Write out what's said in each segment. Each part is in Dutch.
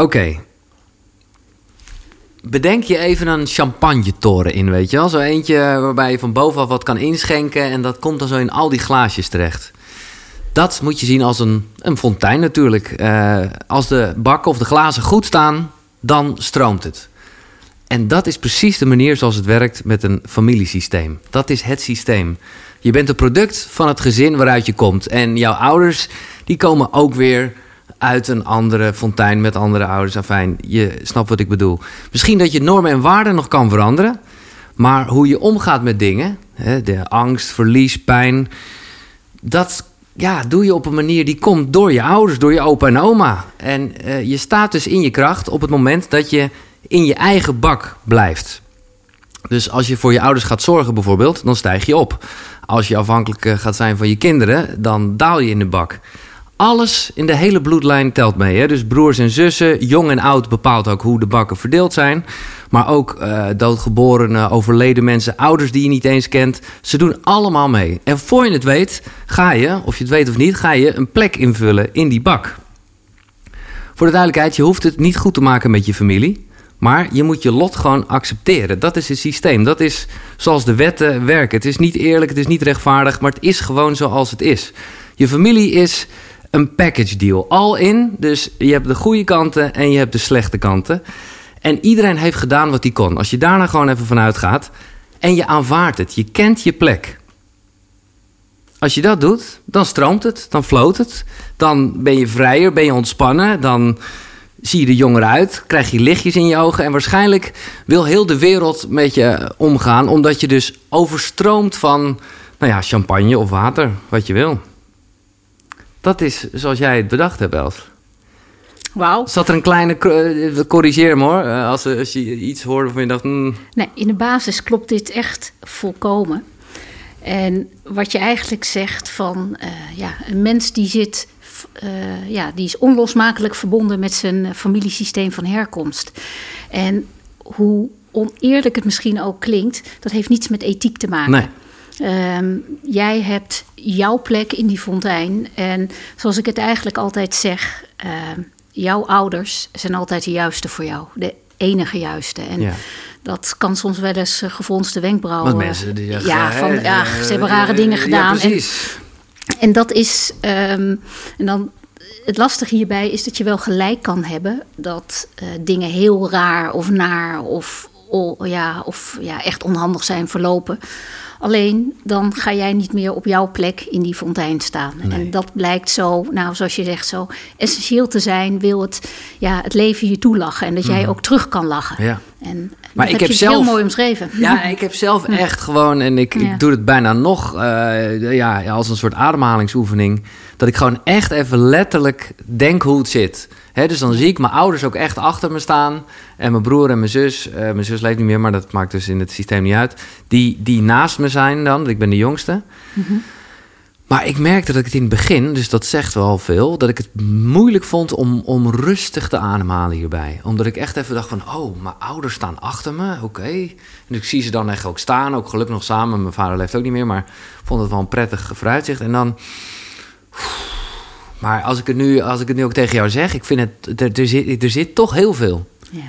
Oké. Bedenk je even een champagnetoren in, weet je wel? Zo eentje waarbij je van bovenaf wat kan inschenken... en dat komt dan zo in al die glaasjes terecht. Dat moet je zien als een, een fontein natuurlijk. Eh, als de bakken of de glazen goed staan, dan stroomt het. En dat is precies de manier zoals het werkt met een familiesysteem. Dat is het systeem. Je bent een product van het gezin waaruit je komt. En jouw ouders, die komen ook weer uit een andere fontein met andere ouders. Afijn, je snapt wat ik bedoel. Misschien dat je normen en waarden nog kan veranderen. Maar hoe je omgaat met dingen, hè, de angst, verlies, pijn... dat ja, doe je op een manier die komt door je ouders, door je opa en oma. En uh, je staat dus in je kracht op het moment dat je in je eigen bak blijft. Dus als je voor je ouders gaat zorgen bijvoorbeeld, dan stijg je op. Als je afhankelijk eh, gaat zijn van je kinderen, dan daal je in de bak. Alles in de hele bloedlijn telt mee. Hè? Dus broers en zussen, jong en oud bepaalt ook hoe de bakken verdeeld zijn. Maar ook uh, doodgeboren, overleden mensen, ouders die je niet eens kent. Ze doen allemaal mee. En voor je het weet, ga je, of je het weet of niet, ga je een plek invullen in die bak. Voor de duidelijkheid, je hoeft het niet goed te maken met je familie. Maar je moet je lot gewoon accepteren. Dat is het systeem. Dat is zoals de wetten werken. Het is niet eerlijk, het is niet rechtvaardig, maar het is gewoon zoals het is. Je familie is een package deal. Al in. Dus je hebt de goede kanten en je hebt de slechte kanten. En iedereen heeft gedaan wat hij kon. Als je daarna gewoon even vanuit gaat en je aanvaardt het, je kent je plek. Als je dat doet, dan stroomt het, dan floot het. Dan ben je vrijer, ben je ontspannen, dan zie je er jonger uit, krijg je lichtjes in je ogen en waarschijnlijk wil heel de wereld met je omgaan, omdat je dus overstroomt van, nou ja, champagne of water, wat je wil. Dat is zoals jij het bedacht hebt, Els. Wauw. Zat er een kleine, uh, corrigeer me hoor, uh, als, als, je iets hoorde waarvan je dacht... Mm. Nee, in de basis klopt dit echt volkomen. En wat je eigenlijk zegt van, uh, ja, een mens die zit uh, ja, die is onlosmakelijk verbonden met zijn familiesysteem van herkomst. En hoe oneerlijk het misschien ook klinkt, dat heeft niets met ethiek te maken. Nee. Um, jij hebt jouw plek in die fontein. En zoals ik het eigenlijk altijd zeg, uh, jouw ouders zijn altijd de juiste voor jou. De enige juiste. En ja. dat kan soms wel eens uh, gefronste wenkbrauwen. Want mensen die zeggen, ja, van, ja, ze hebben rare dingen gedaan. En, en dat is, um, en dan het lastige hierbij is dat je wel gelijk kan hebben dat uh, dingen heel raar of naar of, oh, ja, of ja, echt onhandig zijn verlopen. Alleen dan ga jij niet meer op jouw plek in die fontein staan. Nee. En dat blijkt zo, nou zoals je zegt, zo essentieel te zijn. Wil het, ja, het leven je toelachen en dat jij Mhm. ook terug kan lachen. Ja. En Maar ik heb heb je heel zelf- mooi omschreven. Ja, ik heb zelf echt gewoon, en ik, Ja. ik doe het bijna nog eh, ja, als een soort ademhalingsoefening, dat ik gewoon echt even letterlijk denk hoe het zit. Dus dan zie ik mijn ouders ook echt achter me staan. En mijn broer en mijn zus, eh, mijn zus leeft niet meer, maar dat maakt dus in het systeem niet uit. Die, die naast me zijn dan, ik ben de jongste. Mhm. Maar ik merkte dat ik het in het begin, dus dat zegt wel veel, dat ik het moeilijk vond om, om rustig te ademhalen hierbij. Omdat ik echt even dacht van, oh, mijn ouders staan achter me, oké. En ik zie ze dan echt ook staan, ook gelukkig nog samen. Mijn vader leeft ook niet meer, maar ik vond het wel een prettig vooruitzicht. En dan... Maar als ik het nu, als ik het nu ook tegen jou zeg, ik vind het, er, er, zit, er zit toch heel veel. Ja,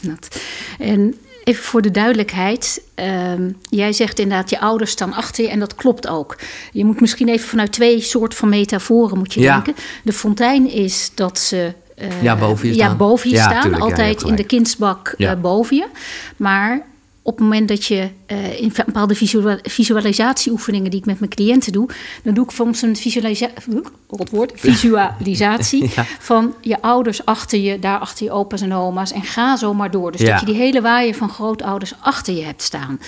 dat. En even voor de duidelijkheid. ehm, jij zegt inderdaad, je ouders staan achter je en dat klopt ook. Je moet misschien even vanuit twee soorten van metaforen moet je Ja. denken. De fontein is dat ze... eh, Ja, boven je Ja, staan. boven je Ja, staan. tuurlijk, ja, je altijd in de kindsbak Ja. eh, boven je. Maar op het moment dat je eh, in bepaalde visual- visualisatieoefeningen die ik met mijn cliënten doe, dan doe ik soms een visualisa woord, visualisatie Ja. van je ouders achter je, daar achter je opa's en oma's en ga zo maar door. Dus Ja. dat je die hele waaier van grootouders achter je hebt staan.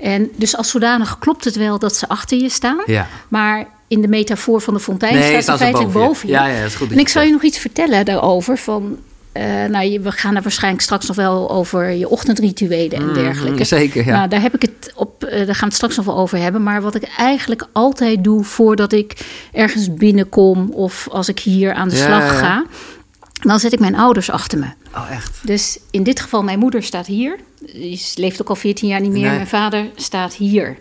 En dus als zodanig klopt het wel dat ze achter je staan, Ja. maar in de metafoor van de fontein Nee, staat ze feitelijk boven je. boven je. Ja, ja, dat is goed En ik zal je nog iets vertellen daarover van. Eh, nou, je- we gaan er waarschijnlijk straks nog wel over je ochtendrituelen en Mhm, dergelijke. zeker, ja. Nou, daar heb ik het op. eh, daar gaan we het straks nog wel over hebben. Maar wat ik eigenlijk altijd doe voordat ik ergens binnenkom of als ik hier aan de Ja, slag ja. ga, dan zet ik mijn ouders achter me. Oh, echt? Dus in dit geval, mijn moeder staat hier. Die leeft ook al 14 jaar niet meer. Nee. Mijn vader staat hier.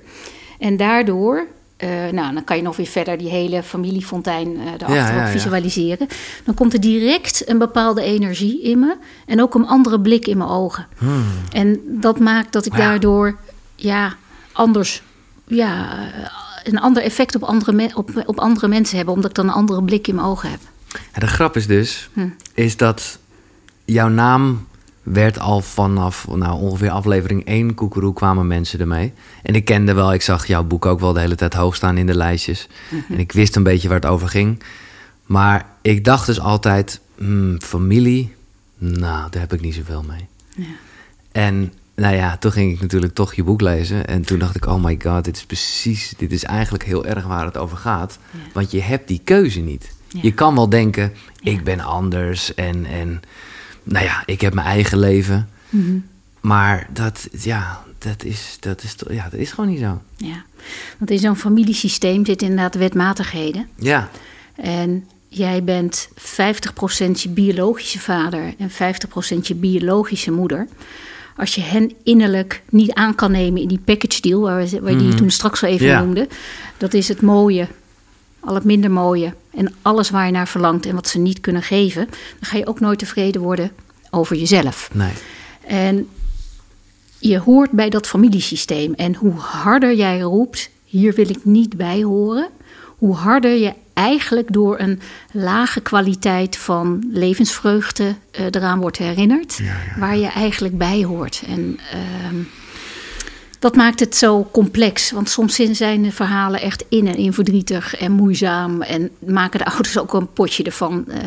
En daardoor eh, nou, dan kan je nog weer verder die hele familiefontein uh, erachter Ja, ja, ja. visualiseren. Dan komt er direct een bepaalde energie in me en ook een andere blik in mijn ogen. En dat maakt dat ik Hmm. Daardoor ja, anders, ja, een ander effect op andere, op, op andere mensen heb, omdat ik dan een andere blik in mijn ogen heb. De grap is dus, Hm. is dat jouw naam werd al vanaf nou, ongeveer aflevering 1 Koekeroe kwamen mensen ermee. En ik kende wel, ik zag jouw boek ook wel de hele tijd hoog staan in de lijstjes. Mhm. En ik wist een beetje waar het over ging. Maar ik dacht dus altijd, hmm, familie, nou, daar heb ik niet zoveel mee. Ja. En nou ja, toen ging ik natuurlijk toch je boek lezen. En toen dacht ik, oh my god, dit is precies, dit is eigenlijk heel erg waar het over gaat. Ja. Want je hebt die keuze niet. Ja. Je kan wel denken, ik ben anders en, en nou ja, ik heb mijn eigen leven. Mhm. Maar dat, ja, dat is, dat is, ja, dat is gewoon niet zo. Ja, want in zo'n familiesysteem zitten inderdaad wetmatigheden. Ja, En jij bent 50% je biologische vader en 50% je biologische moeder. Als je hen innerlijk niet aan kan nemen in die package deal, waar, we, waar die je toen straks al even Ja. noemde, dat is het mooie, al het minder mooie en alles waar je naar verlangt en wat ze niet kunnen geven, dan ga je ook nooit tevreden worden over jezelf. nee. En je hoort bij dat familiesysteem. En hoe harder jij roept, hier wil ik niet bij horen, hoe harder je eigenlijk door een lage kwaliteit van levensvreugde eh, eraan wordt herinnerd, waar je eigenlijk bij hoort. En ehm, dat maakt het zo complex, want soms zijn de verhalen echt in en in verdrietig en moeizaam en maken de ouders ook een potje ervan. Eh,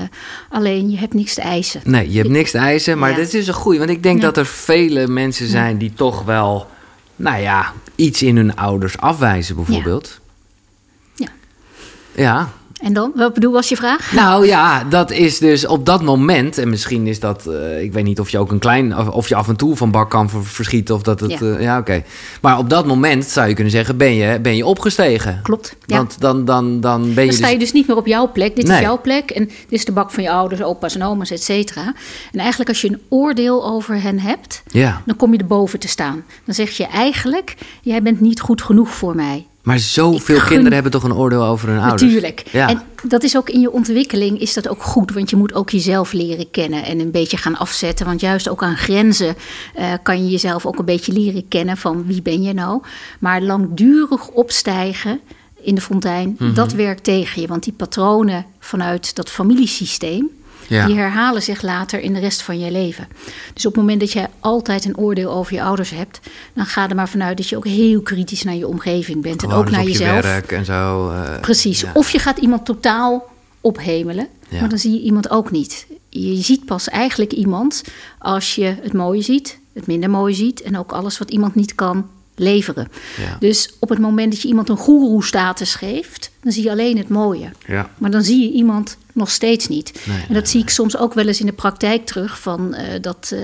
alleen je hebt niks te eisen. Nee, je hebt niks te eisen, maar Ja. dit is een goeie. Want ik denk dat er vele mensen zijn die toch wel, nou ja, iets in hun ouders afwijzen bijvoorbeeld. Ja. Ja, En dan, wat bedoel was je vraag? Nou ja, dat is dus op dat moment, en misschien is dat, eh, ik weet niet of je ook een klein, of, of je af en toe van bak kan ver- verschieten of dat het, Ja. ja, ja oké. Maar op dat moment zou je kunnen zeggen, ben je, ben je opgestegen. Klopt. Ja. Want dan, dan, dan ben je Dan sta je dus, dus niet meer op jouw plek. Dit Nee. is jouw plek en dit is de bak van je ouders, opa's en oma's, et cetera. En eigenlijk als je een oordeel over hen hebt, ja. dan kom je erboven te staan. Dan zeg je eigenlijk, jij bent niet goed genoeg voor mij. Maar zoveel gun- kinderen hebben toch een oordeel over hun ouders? Natuurlijk. Ja. En dat is ook in je ontwikkeling is dat ook goed, want je moet ook jezelf leren kennen en een beetje gaan afzetten. Want juist ook aan grenzen eh, kan je jezelf ook een beetje leren kennen van wie ben je nou. Maar langdurig opstijgen in de fontein, Mhm. dat werkt tegen je. Want die patronen vanuit dat familiesysteem, Ja. die herhalen zich later in de rest van je leven. Dus op het moment dat je altijd een oordeel over je ouders hebt, dan ga er maar vanuit dat je ook heel kritisch naar je omgeving bent Gewoon en ook naar jezelf. je werk en zo. eh, Precies. ja. Of je gaat iemand totaal ophemelen, Ja. maar dan zie je iemand ook niet. Je ziet pas eigenlijk iemand als je het mooie ziet, het minder mooie ziet en ook alles wat iemand niet kan leveren. Ja. Dus op het moment dat je iemand een goeroe-status geeft, dan zie je alleen het mooie. Ja. Maar dan zie je iemand nog steeds niet. Nee, en dat zie ik soms ook wel eens in de praktijk terug. Van eh, dat eh,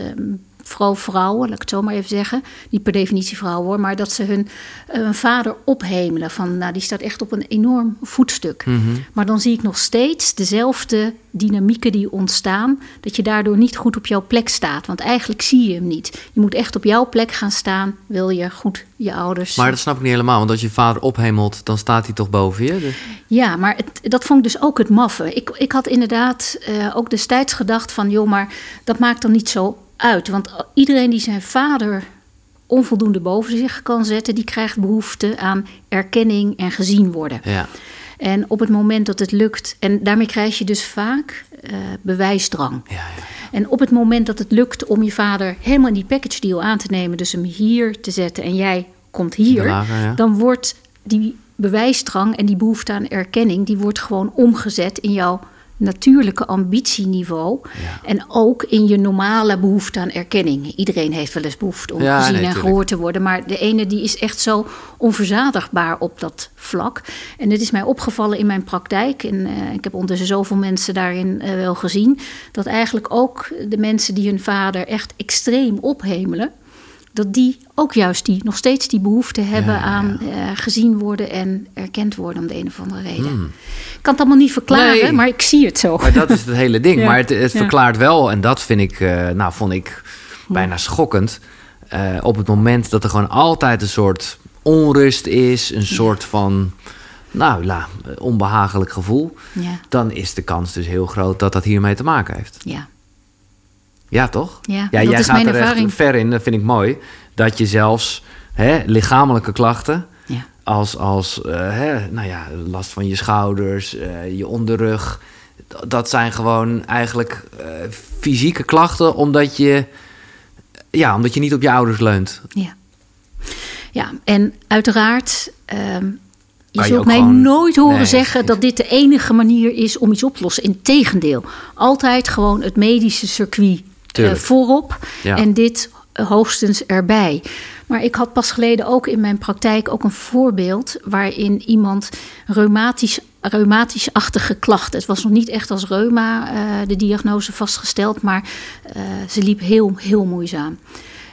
vooral vrouwen, laat ik het zo maar even zeggen. Niet per definitie vrouwen hoor. Maar dat ze hun eh, vader ophemelen. Van nou, die staat echt op een enorm voetstuk. Mhm. Maar dan zie ik nog steeds dezelfde dynamieken die ontstaan. Dat je daardoor niet goed op jouw plek staat. Want eigenlijk zie je hem niet. Je moet echt op jouw plek gaan staan. Wil je goed je ouders. Maar dat snap ik niet helemaal, want als je vader ophemelt, dan staat hij toch boven je? Dus- Ja, maar het, dat vond ik dus ook het maffe. Ik, ik had inderdaad eh, ook destijds gedacht van... joh, maar dat maakt dan niet zo uit. Want iedereen die zijn vader onvoldoende boven zich kan zetten... die krijgt behoefte aan erkenning en gezien worden. Ja. En op het moment dat het lukt... en daarmee krijg je dus vaak eh, bewijsdrang. Ja, ja. En op het moment dat het lukt om je vader helemaal in die package deal aan te nemen... dus hem hier te zetten en jij komt hier... Lager, ja. dan wordt die bewijsdrang en die behoefte aan erkenning... die wordt gewoon omgezet in jouw natuurlijke ambitieniveau... Ja. en ook in je normale behoefte aan erkenning. Iedereen heeft wel eens behoefte om Ja, gezien nee, en tuurlijk. gehoord te worden... maar de ene die is echt zo onverzadigbaar op dat vlak. En het is mij opgevallen in mijn praktijk... en eh, ik heb ondertussen zoveel mensen daarin eh, wel gezien... dat eigenlijk ook de mensen die hun vader echt extreem ophemelen dat die ook juist die, nog steeds die behoefte hebben Ja, ja, aan eh, gezien worden en erkend worden om de een of andere reden. Ik kan het allemaal niet verklaren, Hmm. Nee. maar ik zie het zo. Maar dat is het hele ding. Ja. Maar het, het Ja. verklaart wel, en dat vind ik, eh, nou, vond ik bijna schokkend. eh, op het moment dat er gewoon altijd een soort onrust is, een soort van nou, la, onbehagelijk gevoel. Ja, Dan is de kans dus heel groot dat dat hiermee te maken heeft. ja. Ja, toch? Ja, ja dat jij is gaat mijn er ervaring. echt ver in, dat vind ik mooi. Dat je zelfs hè, lichamelijke klachten, ja. als, als eh, hè, nou ja, last van je schouders, eh, je onderrug, dat zijn gewoon eigenlijk eh, fysieke klachten, omdat je, ja, omdat je niet op je ouders leunt. Ja. ja, en uiteraard, ehm, je zult mij gewoon- nooit horen Nee, zeggen dat dit de enige manier is om iets op te lossen. Integendeel, altijd gewoon het medische circuit eh, voorop Ja. en dit eh, hoogstens erbij. Maar ik had pas geleden ook in mijn praktijk ook een voorbeeld waarin iemand reumatisch, reumatisch-achtige klachten. Het was nog niet echt als reuma eh, de diagnose vastgesteld, maar ze liep heel, heel moeizaam.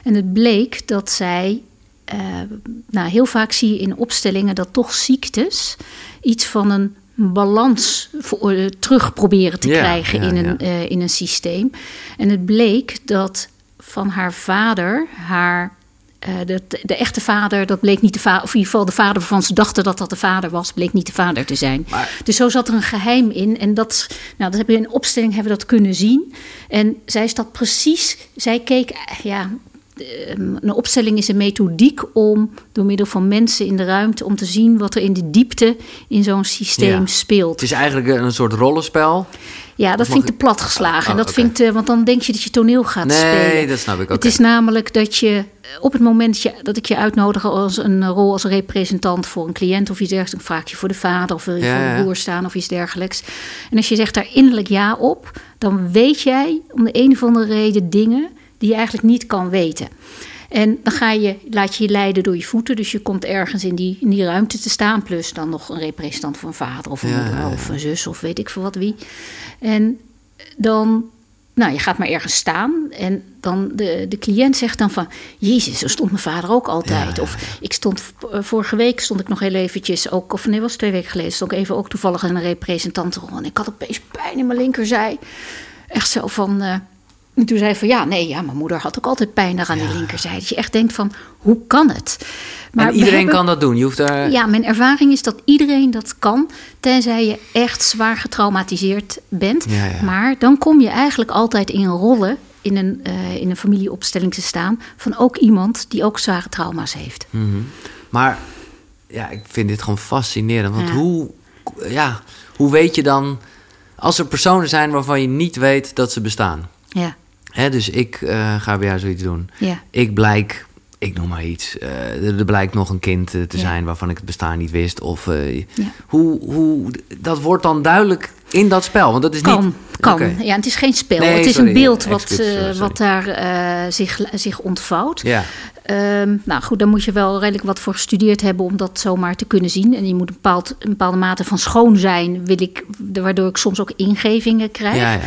En het bleek dat zij. nou, heel vaak zie je in opstellingen dat toch ziektes iets van een balans voor, eh, terug proberen te krijgen in, een, eh, in een systeem. En het bleek dat van haar vader, haar, eh, de, de echte vader, dat bleek niet de vader, of in ieder geval de vader waarvan ze dachten dat dat de vader was, bleek niet de vader te zijn. Maar- Dus zo zat er een geheim in. En dat, nou, dat hebben we in opstelling hebben we dat kunnen zien. En zij is dat precies, zij keek, ja, een opstelling is een methodiek om door middel van mensen in de ruimte om te zien wat er in de diepte in zo'n systeem Ja. speelt. Het is eigenlijk een soort rollenspel. Ja, dat vind ik te plat geslagen. Oh, en dat vind ik te- want dan denk je dat je toneel gaat Nee, spelen. dat snap ik. Oké. Het is namelijk dat je eh, op het moment je- dat ik je uitnodig als een rol als representant voor een cliënt of iets dergelijks, dan vraag je voor de vader of wil je Ja, voor de broer staan of iets dergelijks. En als je zegt daar innerlijk ja op, dan weet jij om de een of andere reden dingen die je eigenlijk niet kan weten. En dan ga je, laat je je leiden door je voeten. Dus je komt ergens in die, in die ruimte te staan. Plus dan nog een representant van een vader of een Ja, moeder of een zus of weet ik veel wat wie. En dan, nou, je gaat maar ergens staan. En dan de, de cliënt zegt dan van... Jezus, zo stond mijn vader ook altijd. Ja, Of ik stond, eh, vorige week stond ik nog heel eventjes ook... Of nee, was twee weken geleden. Stond ik even ook toevallig in een representantenrol. En ik had opeens pijn in mijn linkerzij. Echt zo van... eh, en toen zei hij van ja, nee, ja, mijn moeder had ook altijd pijn aan die linkerzij. Dat je echt denkt van, hoe kan het? en we iedereen hebben- kan dat doen. Je hoeft daar... ja, mijn ervaring is dat iedereen dat kan, tenzij je echt zwaar getraumatiseerd bent. Ja, ja. Maar dan kom je eigenlijk altijd in rollen in een, eh, in een familieopstelling te staan van ook iemand die ook zware trauma's heeft. Mhm. Maar ja, ik vind dit gewoon fascinerend. Want Ja. hoe, ja, hoe weet je dan... Als er personen zijn waarvan je niet weet dat ze bestaan. Ja, Hè, dus ik eh, ga bij jou zoiets doen. ja, Ik blijk, ik noem maar iets. eh, er, blijkt nog een kind eh, te Ja. zijn waarvan ik het bestaan niet wist. Of Ja. hoe, hoe, dat wordt dan duidelijk in dat spel. Want dat is kan, niet. kan. Ja, het is geen spel. Nee, het is sorry, een beeld wat, wat daar zich, zich ontvouwt. Ja, Ehm, nou goed, daar moet je wel redelijk wat voor gestudeerd hebben om dat zomaar te kunnen zien. En je moet een, bepaald, een bepaalde mate van schoon zijn, wil ik, waardoor ik soms ook ingevingen krijg. ja, ja.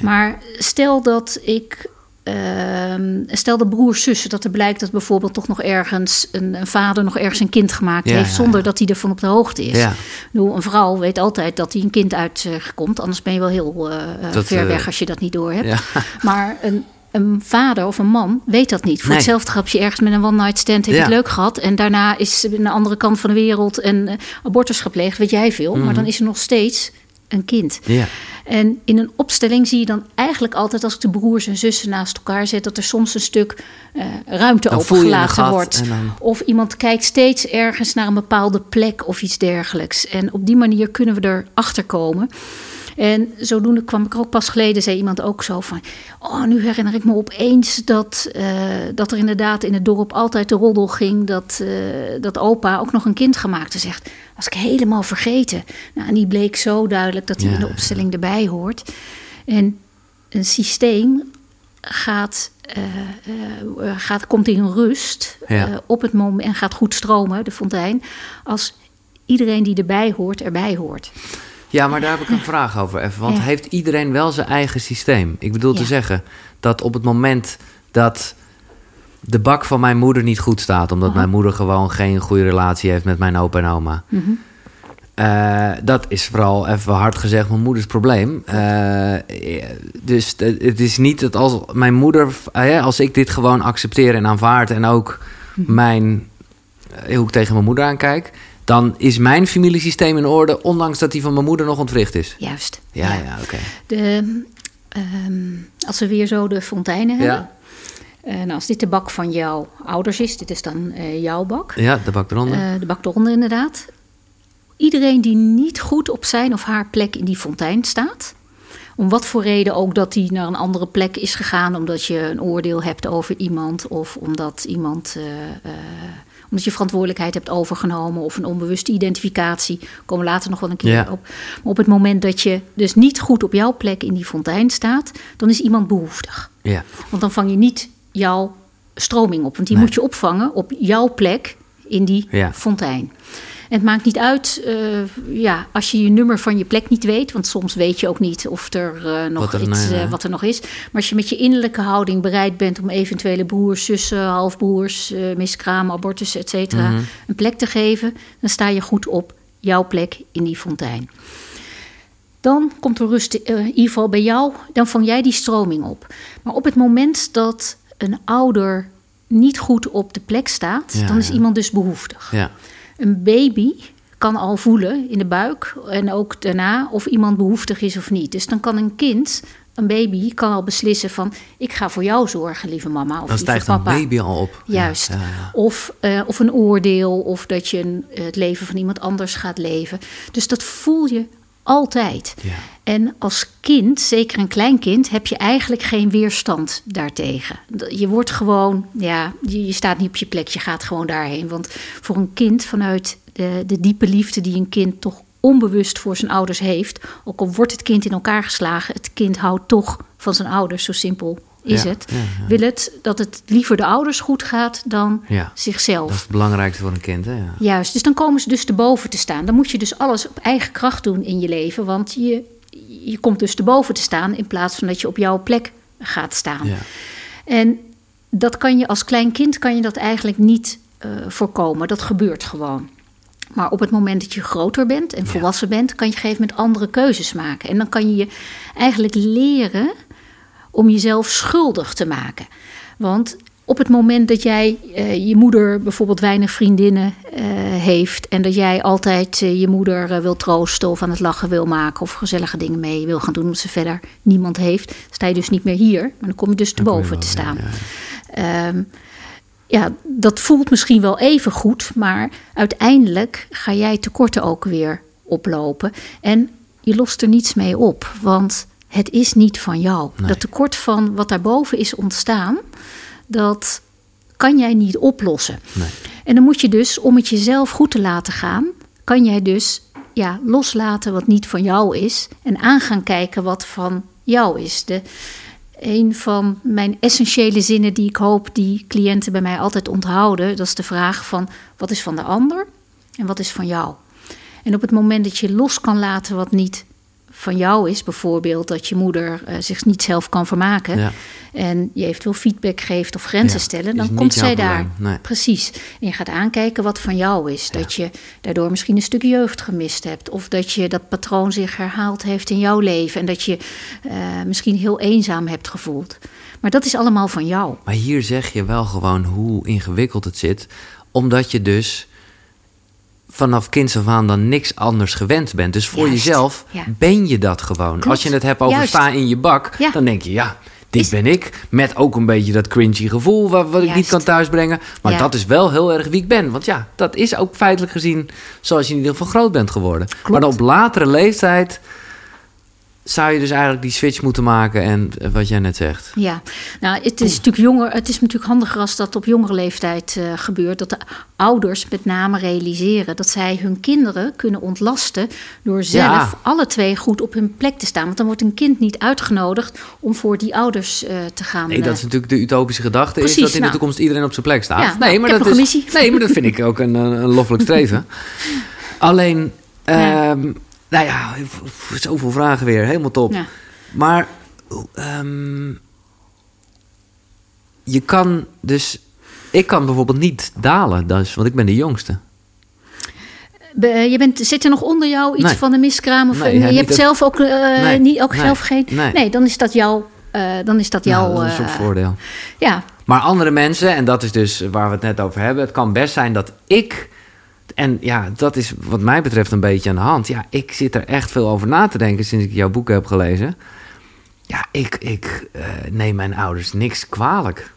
Maar stel dat ik. ehm, stel de broers, zussen, dat er blijkt dat bijvoorbeeld toch nog ergens een, een vader nog ergens een kind gemaakt Ja, heeft, zonder ja. dat hij ervan op de hoogte is. Ja. Bedoel, een vrouw weet altijd dat hij een kind uitkomt, anders ben je wel heel eh, eh, Dat, ver eh, weg als je dat niet door hebt. Maar een, een vader of een man weet dat niet. Voor Nee. hetzelfde grapje ergens met een one-night stand heeft Ja. het leuk gehad. En daarna is aan de andere kant van de wereld een eh, abortus gepleegd, weet jij veel. Mhm. Maar dan is er nog steeds een kind. ja. En in een opstelling zie je dan eigenlijk altijd, als ik de broers en zussen naast elkaar zet, dat er soms een stuk eh, ruimte Dan opengelaten gat wordt. dan- Of iemand kijkt steeds ergens naar een bepaalde plek of iets dergelijks. En op die manier kunnen we erachter komen. En zodoende kwam ik er ook pas geleden, zei iemand ook zo van... oh, nu herinner ik me opeens dat, eh, dat er inderdaad in het dorp altijd de roddel ging... dat, eh, dat opa ook nog een kind gemaakt had. Zegt, was ik helemaal vergeten. Nou, en die bleek zo duidelijk dat hij Ja, in de opstelling erbij hoort. En een systeem gaat, eh, gaat, komt in rust Ja. op het moment en gaat goed stromen, de fontein... als iedereen die erbij hoort, erbij hoort. Ja, maar daar heb ik een vraag over even. Want Ja. heeft iedereen wel zijn eigen systeem? Ik bedoel te zeggen dat op het moment dat de bak van mijn moeder niet goed staat, omdat Aha. mijn moeder gewoon geen goede relatie heeft met mijn opa en oma. Mhm. Eh, dat is vooral even hard gezegd mijn moeders probleem. Eh, dus het is niet dat als mijn moeder, eh, als ik dit gewoon accepteer en aanvaard en ook Mhm. mijn, eh, hoe ik tegen mijn moeder aankijk, dan is mijn familiesysteem in orde, ondanks dat die van mijn moeder nog ontwricht is. Juist. Ja, ja, oké. Ehm, als we weer zo de fonteinen hebben. Ja. En als dit de bak van jouw ouders is, dit is dan eh, jouw bak. Ja, de bak eronder. Eh, de bak eronder inderdaad. Iedereen die niet goed op zijn of haar plek in die fontein staat. Om wat voor reden ook dat die naar een andere plek is gegaan. Omdat je een oordeel hebt over iemand. Of omdat iemand. eh, omdat je verantwoordelijkheid hebt overgenomen. Of een onbewuste identificatie. Komen we later nog wel een keer Ja. op. Maar op het moment dat je dus niet goed op jouw plek in die fontein staat. Dan is iemand behoeftig. ja. Want dan vang je niet jouw stroming op. Want die Nee. moet je opvangen op jouw plek in die Ja. fontein. En het maakt niet uit eh, ja, als je je nummer van je plek niet weet. Want soms weet je ook niet of er eh, nog Wat er- iets eh, wat er nog is. Maar als je met je innerlijke houding bereid bent om eventuele broers, zussen, halfbroers, miskramen, abortus, et cetera, Mhm. een plek te geven, dan sta je goed op jouw plek in die fontein. Dan komt er rust, in ieder geval bij jou, dan vang jij die stroming op. Maar op het moment dat een ouder niet goed op de plek staat, Ja, dan is ja. iemand dus behoeftig. ja. Een baby kan al voelen in de buik en ook daarna of iemand behoeftig is of niet. Dus dan kan een kind, een baby, kan al beslissen van... ik ga voor jou zorgen, lieve mama of Dan lieve stijgt een papa. baby al op. Juist. Ja, ja, ja. Of, eh, of een oordeel, of dat je een, het leven van iemand anders gaat leven. Dus dat voel je altijd. Ja. En als kind, zeker een klein kind, heb je eigenlijk geen weerstand daartegen. Je wordt gewoon, ja, je, staat niet op je plek, je gaat gewoon daarheen. Want voor een kind, vanuit de, de diepe liefde die een kind toch onbewust voor zijn ouders heeft, ook al wordt het kind in elkaar geslagen, het kind houdt toch van zijn ouders, zo simpel is Ja, het. ja, ja. Wil het dat het liever de ouders goed gaat dan zichzelf. Dat is het belangrijkste voor een kind, hè? Ja. Juist, dus dan komen ze dus te boven te staan. Dan moet je dus alles op eigen kracht doen in je leven, want je, je komt dus te boven te staan in plaats van dat je op jouw plek gaat staan. Ja. En dat kan je als klein kind kan je dat eigenlijk niet eh, voorkomen. Dat gebeurt gewoon. Maar op het moment dat je groter bent en volwassen bent, kan je op een gegeven moment andere keuzes maken. En dan kan je je eigenlijk leren om jezelf schuldig te maken. Want op het moment dat jij eh, je moeder bijvoorbeeld weinig vriendinnen eh, heeft en dat jij altijd eh, je moeder wil troosten of aan het lachen wil maken of gezellige dingen mee wil gaan doen omdat ze verder niemand heeft, sta je dus niet meer hier, maar dan kom je dus te boven te staan. ja, ja. Ehm, ja, dat voelt misschien wel even goed, maar uiteindelijk ga jij tekorten ook weer oplopen. En je lost er niets mee op, want het is niet van jou. Nee. Dat tekort van wat daarboven is ontstaan, dat kan jij niet oplossen. Nee. En dan moet je dus, om het jezelf goed te laten gaan, kan jij dus ja, loslaten wat niet van jou is en aan gaan kijken wat van jou is. De, een van mijn essentiële zinnen die ik hoop die cliënten bij mij altijd onthouden, dat is de vraag van wat is van de ander en wat is van jou. En op het moment dat je los kan laten wat niet van jou is, bijvoorbeeld dat je moeder eh, zich niet zelf kan vermaken Ja. en je eventueel feedback geeft of grenzen Ja, stellen, dan komt zij daar. nee. Precies. En je gaat aankijken wat van jou is. Dat je daardoor misschien een stuk jeugd gemist hebt. Of dat je dat patroon zich herhaald heeft in jouw leven. En dat je eh, misschien heel eenzaam hebt gevoeld. Maar dat is allemaal van jou. Maar hier zeg je wel gewoon hoe ingewikkeld het zit. Omdat je dus vanaf kinds af aan dan niks anders gewend bent. Dus voor Juist, jezelf ja. ben je dat gewoon. Klopt, Als je het hebt over juist. sta in je bak, Ja. dan denk je ja, dit Is- ben ik. Met ook een beetje dat cringy gevoel wat, wat ik niet kan thuisbrengen. Maar Ja. dat is wel heel erg wie ik ben. Want ja, dat is ook feitelijk gezien zoals je in ieder geval groot bent geworden. Maar op latere leeftijd zou je dus eigenlijk die switch moeten maken. En eh, wat jij net zegt. Ja, nou, het is natuurlijk jonger. Het is natuurlijk handiger als dat op jongere leeftijd eh, gebeurt. Dat de ouders met name realiseren dat zij hun kinderen kunnen ontlasten door zelf Ja. alle twee goed op hun plek te staan. Want dan wordt een kind niet uitgenodigd om voor die ouders eh, te gaan. Nee, dat is natuurlijk de utopische gedachte. is dat in de nou. toekomst iedereen op zijn plek staat. Ja, nou, nee, maar ik heb dat is, nee, maar dat vind ik ook een, een, loffelijk streven. Alleen, Ja. ehm, nou ja, zoveel vragen weer. Helemaal top. Ja. Maar ehm, je kan dus... Ik kan bijvoorbeeld niet dalen, dus, want ik ben de jongste. Be- je bent, zit er nog onder jou iets Nee. van de miskraam? Of Nee, je hebt zelf ook, eh, niet, ook zelf geen. nee. dan is dat jouw. eh, dan is dat jouw. nou, dat is eh, voordeel. ja, Maar andere mensen, en dat is dus waar we het net over hebben... het kan best zijn dat ik En ja, dat is wat mij betreft een beetje aan de hand. Ja, ik zit er echt veel over na te denken sinds ik jouw boek heb gelezen. Ja, ik, ik uh, neem mijn ouders niks kwalijk.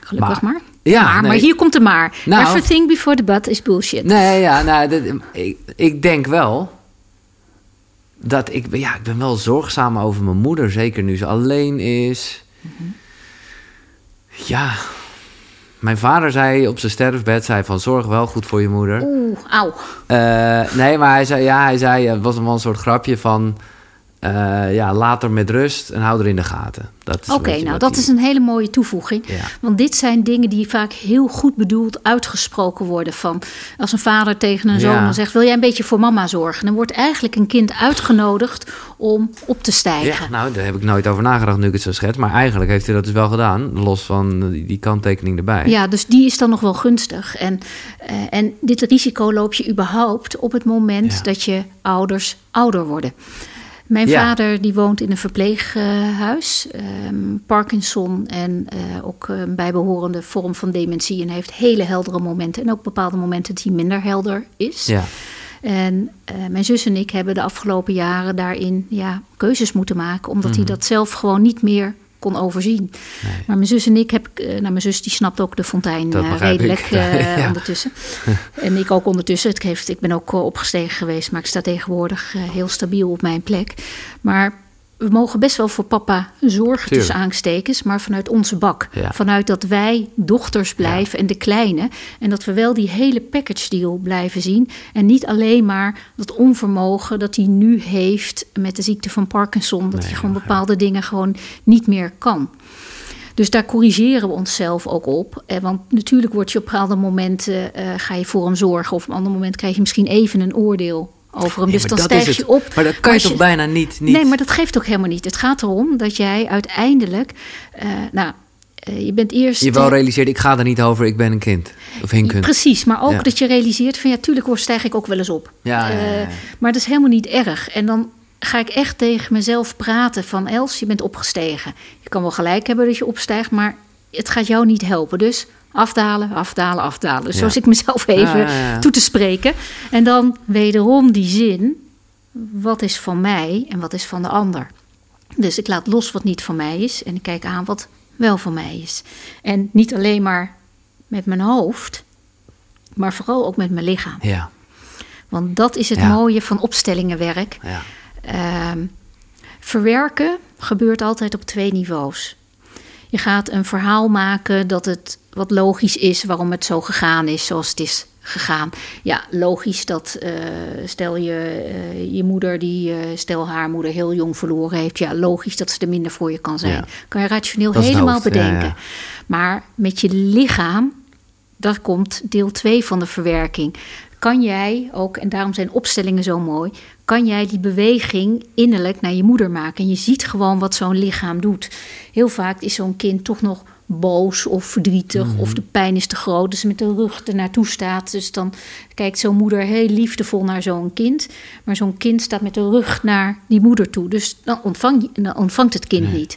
Gelukkig maar. Ja, maar, nee. maar, hier komt de maar. Nou, Everything before the but is bullshit. Nee, ja, nou, dat, ik, ik denk wel dat ik, ja, ik ben wel zorgzaam over mijn moeder, zeker nu ze alleen is. Mhm. Ja, mijn vader zei op zijn sterfbed, zei van zorg wel goed voor je moeder. Oeh, auw. Uh, nee, maar hij zei, ja, hij zei, het was wel een soort grapje van... Uh, ja, later met rust en hou er in de gaten. Oké, nou dat is een hele mooie toevoeging. Want dit zijn dingen die vaak heel goed bedoeld uitgesproken worden. Van als een vader tegen een zoon dan zegt: Wil jij een beetje voor mama zorgen? Dan wordt eigenlijk een kind uitgenodigd om op te stijgen. Ja, nou, daar heb ik nooit over nagedacht nu ik het zo schets. Maar eigenlijk heeft hij dat dus wel gedaan. Los van die, kanttekening erbij. Ja, dus die is dan nog wel gunstig. En, uh, en dit risico loop je überhaupt op het moment dat je ouders ouder worden. Mijn vader die woont in een verpleeghuis, ehm, Parkinson en uh, ook een bijbehorende vorm van dementie. En hij heeft hele heldere momenten en ook bepaalde momenten hij minder helder is. Ja. En uh, mijn zus en ik hebben de afgelopen jaren daarin ja, keuzes moeten maken, omdat hij mhm. dat zelf gewoon niet meer kon overzien. Maar mijn zus en ik heb, uh, nou mijn zus die snapt ook de fontein uh, redelijk uh, ondertussen. en ik ook ondertussen. Het heeft, ik ben ook opgestegen geweest, maar ik sta tegenwoordig heel stabiel op mijn plek. Maar we mogen best wel voor papa zorgen tussen aanstekens, maar vanuit onze bak. Vanuit dat wij dochters blijven en de kleine. En dat we wel die hele package deal blijven zien. En niet alleen maar dat onvermogen dat hij nu heeft met de ziekte van Parkinson. Dat hij gewoon bepaalde dingen gewoon niet meer kan. Dus daar corrigeren we onszelf ook op. Eh, want natuurlijk word je op bepaalde momenten, uh, ga je voor hem zorgen. Of op een ander moment krijg je misschien even een oordeel over hem. dus dan stijg je op. Maar dat kan je toch bijna niet, niet, Nee, maar dat geeft ook helemaal niet. Het gaat erom dat jij uiteindelijk... Uh, nou, uh, je bent eerst... Je wel realiseert, ik ga er niet over, ik ben een kind. Of kind. Precies, maar ook dat je realiseert van... ja, tuurlijk hoor, stijg ik ook wel eens op. Ja, uh, maar dat is helemaal niet erg. En dan ga ik echt tegen mezelf praten van... Els, je bent opgestegen. Je kan wel gelijk hebben dat je opstijgt, maar het gaat jou niet helpen. Dus Afdalen, afdalen, afdalen. Zoals ik mezelf even toe te spreken. En dan wederom die zin: wat is van mij en wat is van de ander? Dus ik laat los wat niet van mij is en ik kijk aan wat wel van mij is. En niet alleen maar met mijn hoofd, maar vooral ook met mijn lichaam. Ja. Want dat is het mooie van opstellingenwerk. Ja. Ehm, verwerken gebeurt altijd op twee niveaus. Je gaat een verhaal maken dat het wat logisch is waarom het zo gegaan is zoals het is gegaan. Ja, logisch dat uh, stel je uh, je moeder die uh, stel haar moeder heel jong verloren heeft, ja, logisch dat ze er minder voor je kan zijn. Kan je rationeel helemaal bedenken. Maar met je lichaam, daar komt deel 2 van de verwerking. Kan jij ook, en daarom zijn opstellingen zo mooi, kan jij die beweging innerlijk naar je moeder maken. En je ziet gewoon wat zo'n lichaam doet. Heel vaak is zo'n kind toch nog boos of verdrietig of mhm. de pijn is te groot. Dus met de rug er naartoe staat. Dus dan kijkt zo'n moeder heel liefdevol naar zo'n kind. Maar zo'n kind staat met de rug naar die moeder toe. Dus dan, ontvang, dan ontvangt het kind niet.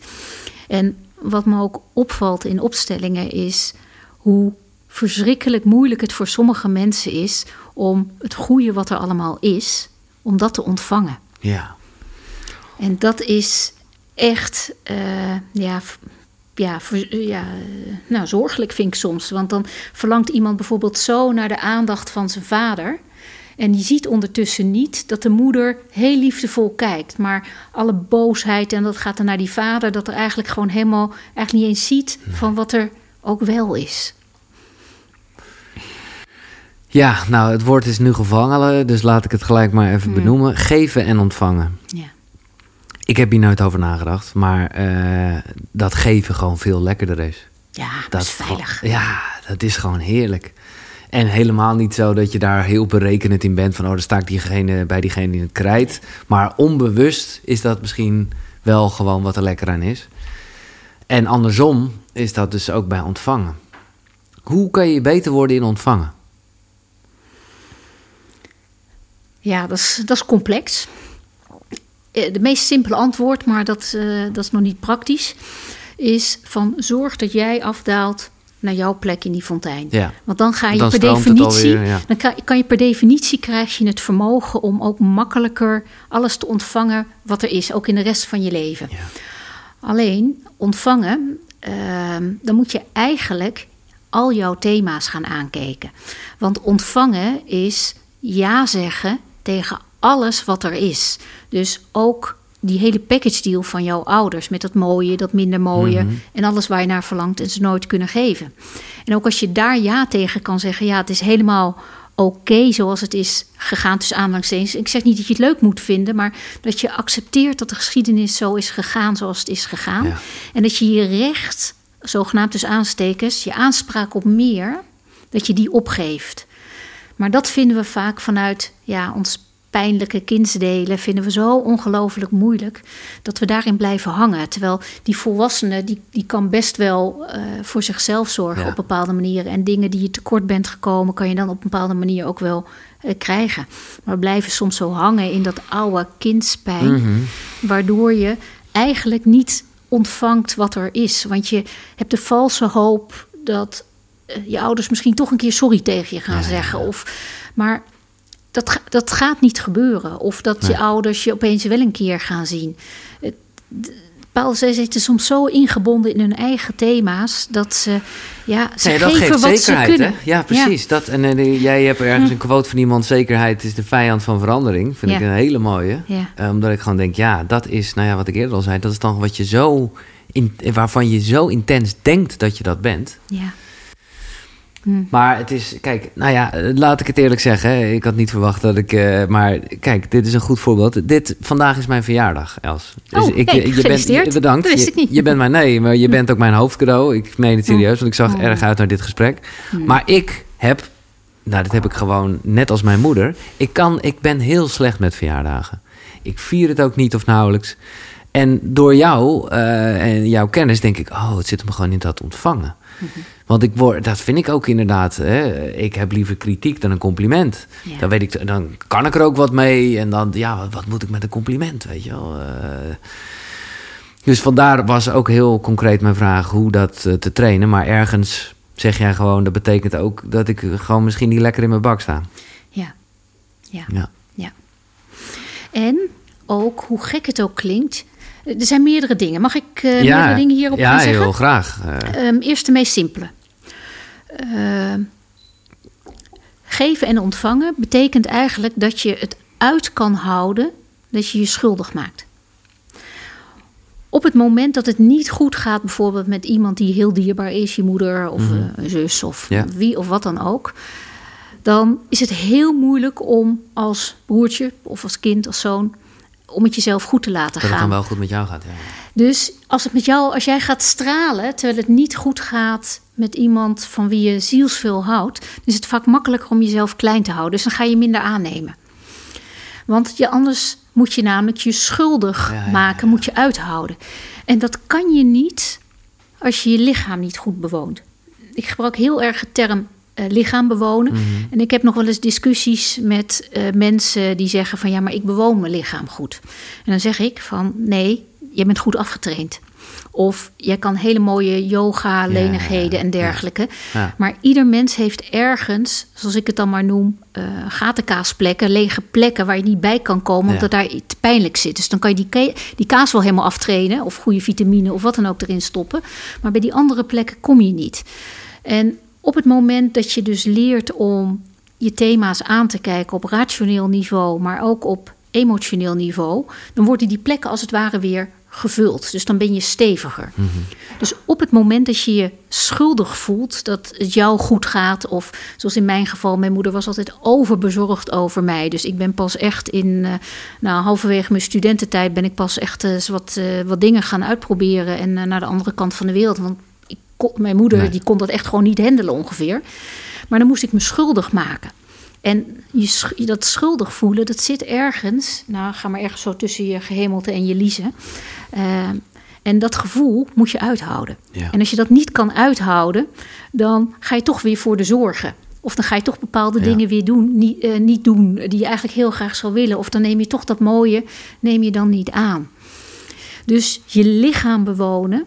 En wat me ook opvalt in opstellingen is hoe verschrikkelijk moeilijk het voor sommige mensen is om het goede wat er allemaal is, om dat te ontvangen. Ja. En dat is echt, uh, ja, ja, ja, nou, zorgelijk vind ik soms. Want dan verlangt iemand bijvoorbeeld zo naar de aandacht van zijn vader. En die ziet ondertussen niet dat de moeder heel liefdevol kijkt. Maar alle boosheid en dat gaat dan naar die vader. Dat er eigenlijk gewoon helemaal eigenlijk niet eens ziet van wat er ook wel is. Ja, nou, het woord is nu gevangen, dus laat ik het gelijk maar even benoemen. Geven en ontvangen. Ja. Ik heb hier nooit over nagedacht, maar uh, dat geven gewoon veel lekkerder is. Ja, dat is veilig. ja, dat is gewoon heerlijk. En helemaal niet zo dat je daar heel berekenend in bent van, oh, dan sta ik diegene, bij diegene in het krijt. Maar onbewust is dat misschien wel gewoon wat er lekker aan is. En andersom is dat dus ook bij ontvangen. Hoe kan je beter worden in ontvangen? Ja, dat is, dat is complex. Eh, de meest simpele antwoord, maar dat, uh, dat is nog niet praktisch, is van zorg dat jij afdaalt naar jouw plek in die fontein. Ja. Want dan ga je Dan per definitie, alweer, ja. dan kan, kan je per definitie krijg je het vermogen om ook makkelijker alles te ontvangen wat er is, ook in de rest van je leven. Ja. Alleen ontvangen, ehm, dan moet je eigenlijk al jouw thema's gaan aankijken. Want ontvangen is ja zeggen tegen alles wat er is. Dus ook die hele package deal van jouw ouders met dat mooie, dat minder mooie Mhm. en alles waar je naar verlangt en ze nooit kunnen geven. En ook als je daar ja tegen kan zeggen, ja, het is helemaal oké zoals het is gegaan tussen aanhalingstekens. Ik zeg niet dat je het leuk moet vinden, maar dat je accepteert dat de geschiedenis zo is gegaan zoals het is gegaan. Ja. En dat je je recht, zogenaamd dus aanstekens, je aanspraak op meer, dat je die opgeeft. Maar dat vinden we vaak vanuit ja, ons pijnlijke kindsdelen, vinden we zo ongelooflijk moeilijk dat we daarin blijven hangen. Terwijl die volwassene, die, die kan best wel eh, voor zichzelf zorgen Ja. op bepaalde manieren. En dingen die je tekort bent gekomen, kan je dan op een bepaalde manier ook wel eh, krijgen. Maar we blijven soms zo hangen in dat oude kindspijn, Mhm. waardoor je eigenlijk niet ontvangt wat er is. Want je hebt de valse hoop dat je ouders misschien toch een keer sorry tegen je gaan zeggen. Of, maar dat, dat gaat niet gebeuren. Of dat je ouders je opeens wel een keer gaan zien. Bepaalde zij zitten soms zo ingebonden in hun eigen thema's dat ze, ja, ze Nee, dat geven geeft wat zekerheid, ze kunnen. hè? Ja, precies. Dat, en eh, jij hebt ergens een quote van iemand... zekerheid is de vijand van verandering. Vind ik een hele mooie. Ja. Eh, omdat ik gewoon denk, ja, dat is... nou ja, wat ik eerder al zei... dat is dan wat je zo... In, waarvan je zo intens denkt dat je dat bent. Ja. Maar het is, kijk, nou ja, laat ik het eerlijk zeggen. Ik had niet verwacht dat ik, eh, maar kijk, dit is een goed voorbeeld. Dit, vandaag is mijn verjaardag, Els. Oh, hey, eh, gefeliciteerd. bent, bedankt. Dat wist Je- ik niet. Je, bent mijn, nee, maar je bent ook mijn hoofdcadeau. Ik meen het serieus, want ik zag Oh. erg uit naar dit gesprek. Hmm. Maar ik heb, nou, dit heb ik gewoon net als mijn moeder. Ik kan, ik ben heel slecht met verjaardagen. Ik vier het ook niet of nauwelijks. En door jou eh, en jouw kennis denk ik, oh, het zit hem gewoon in dat ontvangen. Mhm. Want ik word, dat vind ik ook inderdaad. Hè, ik heb liever kritiek dan een compliment. Ja. Dan, weet ik, dan kan ik er ook wat mee. En dan, ja, wat, wat moet ik met een compliment, weet je wel? Eh, dus vandaar was ook heel concreet mijn vraag hoe dat eh, te trainen. Maar ergens zeg jij gewoon, dat betekent ook dat ik gewoon misschien niet lekker in mijn bak sta. Ja. Ja. Ja. Ja. En ook, hoe gek het ook klinkt, er zijn meerdere dingen. Mag ik eh, meerdere dingen hierop ja, gaan zeggen? heel graag. Eh, Ehm, eerst de meest simpele. Ehm, geven en ontvangen betekent eigenlijk dat je het uit kan houden dat je je schuldig maakt. Op het moment dat het niet goed gaat, bijvoorbeeld met iemand die heel dierbaar is, je moeder of Mhm. eh, een zus of Ja. wie of wat dan ook, dan is het heel moeilijk om als broertje of als kind, als zoon, om het jezelf goed te laten dat het gaan. dan wel goed met jou gaat. Ja. Dus als het met jou, als jij gaat stralen terwijl het niet goed gaat met iemand van wie je zielsveel houdt, is het vaak makkelijker om jezelf klein te houden. Dus dan ga je minder aannemen. Want je, anders moet je namelijk je schuldig Ja, ja, maken, moet je uithouden. En dat kan je niet als je je lichaam niet goed bewoont. Ik gebruik heel erg de term eh, lichaam bewonen. Mhm. En ik heb nog wel eens discussies met eh, mensen die zeggen van ja, maar ik bewoon mijn lichaam goed. En dan zeg ik van nee, je bent goed afgetraind. Of jij kan hele mooie yoga, lenigheden en dergelijke. Ja. Maar ieder mens heeft ergens, zoals ik het dan maar noem, eh gatenkaasplekken, lege plekken waar je niet bij kan komen, omdat daar te pijnlijk zit. Dus dan kan je die, die kaas wel helemaal aftrainen, of goede vitamine of wat dan ook erin stoppen. Maar bij die andere plekken kom je niet. En op het moment dat je dus leert om je thema's aan te kijken op rationeel niveau, maar ook op emotioneel niveau, dan worden die plekken als het ware weer gevuld. Dus dan ben je steviger. Dus op het moment dat je je schuldig voelt dat het jou goed gaat, of zoals in mijn geval, mijn moeder was altijd overbezorgd over mij. Dus ik ben pas echt in, eh, nou, halverwege mijn studententijd ben ik pas echt eens wat, eh, wat dingen gaan uitproberen en eh, naar de andere kant van de wereld. Want kon, mijn moeder Nee. die kon dat echt gewoon niet handelen ongeveer. Maar dan moest ik me schuldig maken. En je, dat schuldig voelen, dat zit ergens. Nou, ga maar ergens zo tussen je gehemelte en je liezen. Eh, en dat gevoel moet je uithouden. Ja. En als je dat niet kan uithouden, dan ga je toch weer voor de zorgen. Of dan ga je toch bepaalde Ja. dingen weer doen, niet, eh, niet doen die je eigenlijk heel graag zou willen. Of dan neem je toch dat mooie, neem je dan niet aan. Dus je lichaam bewonen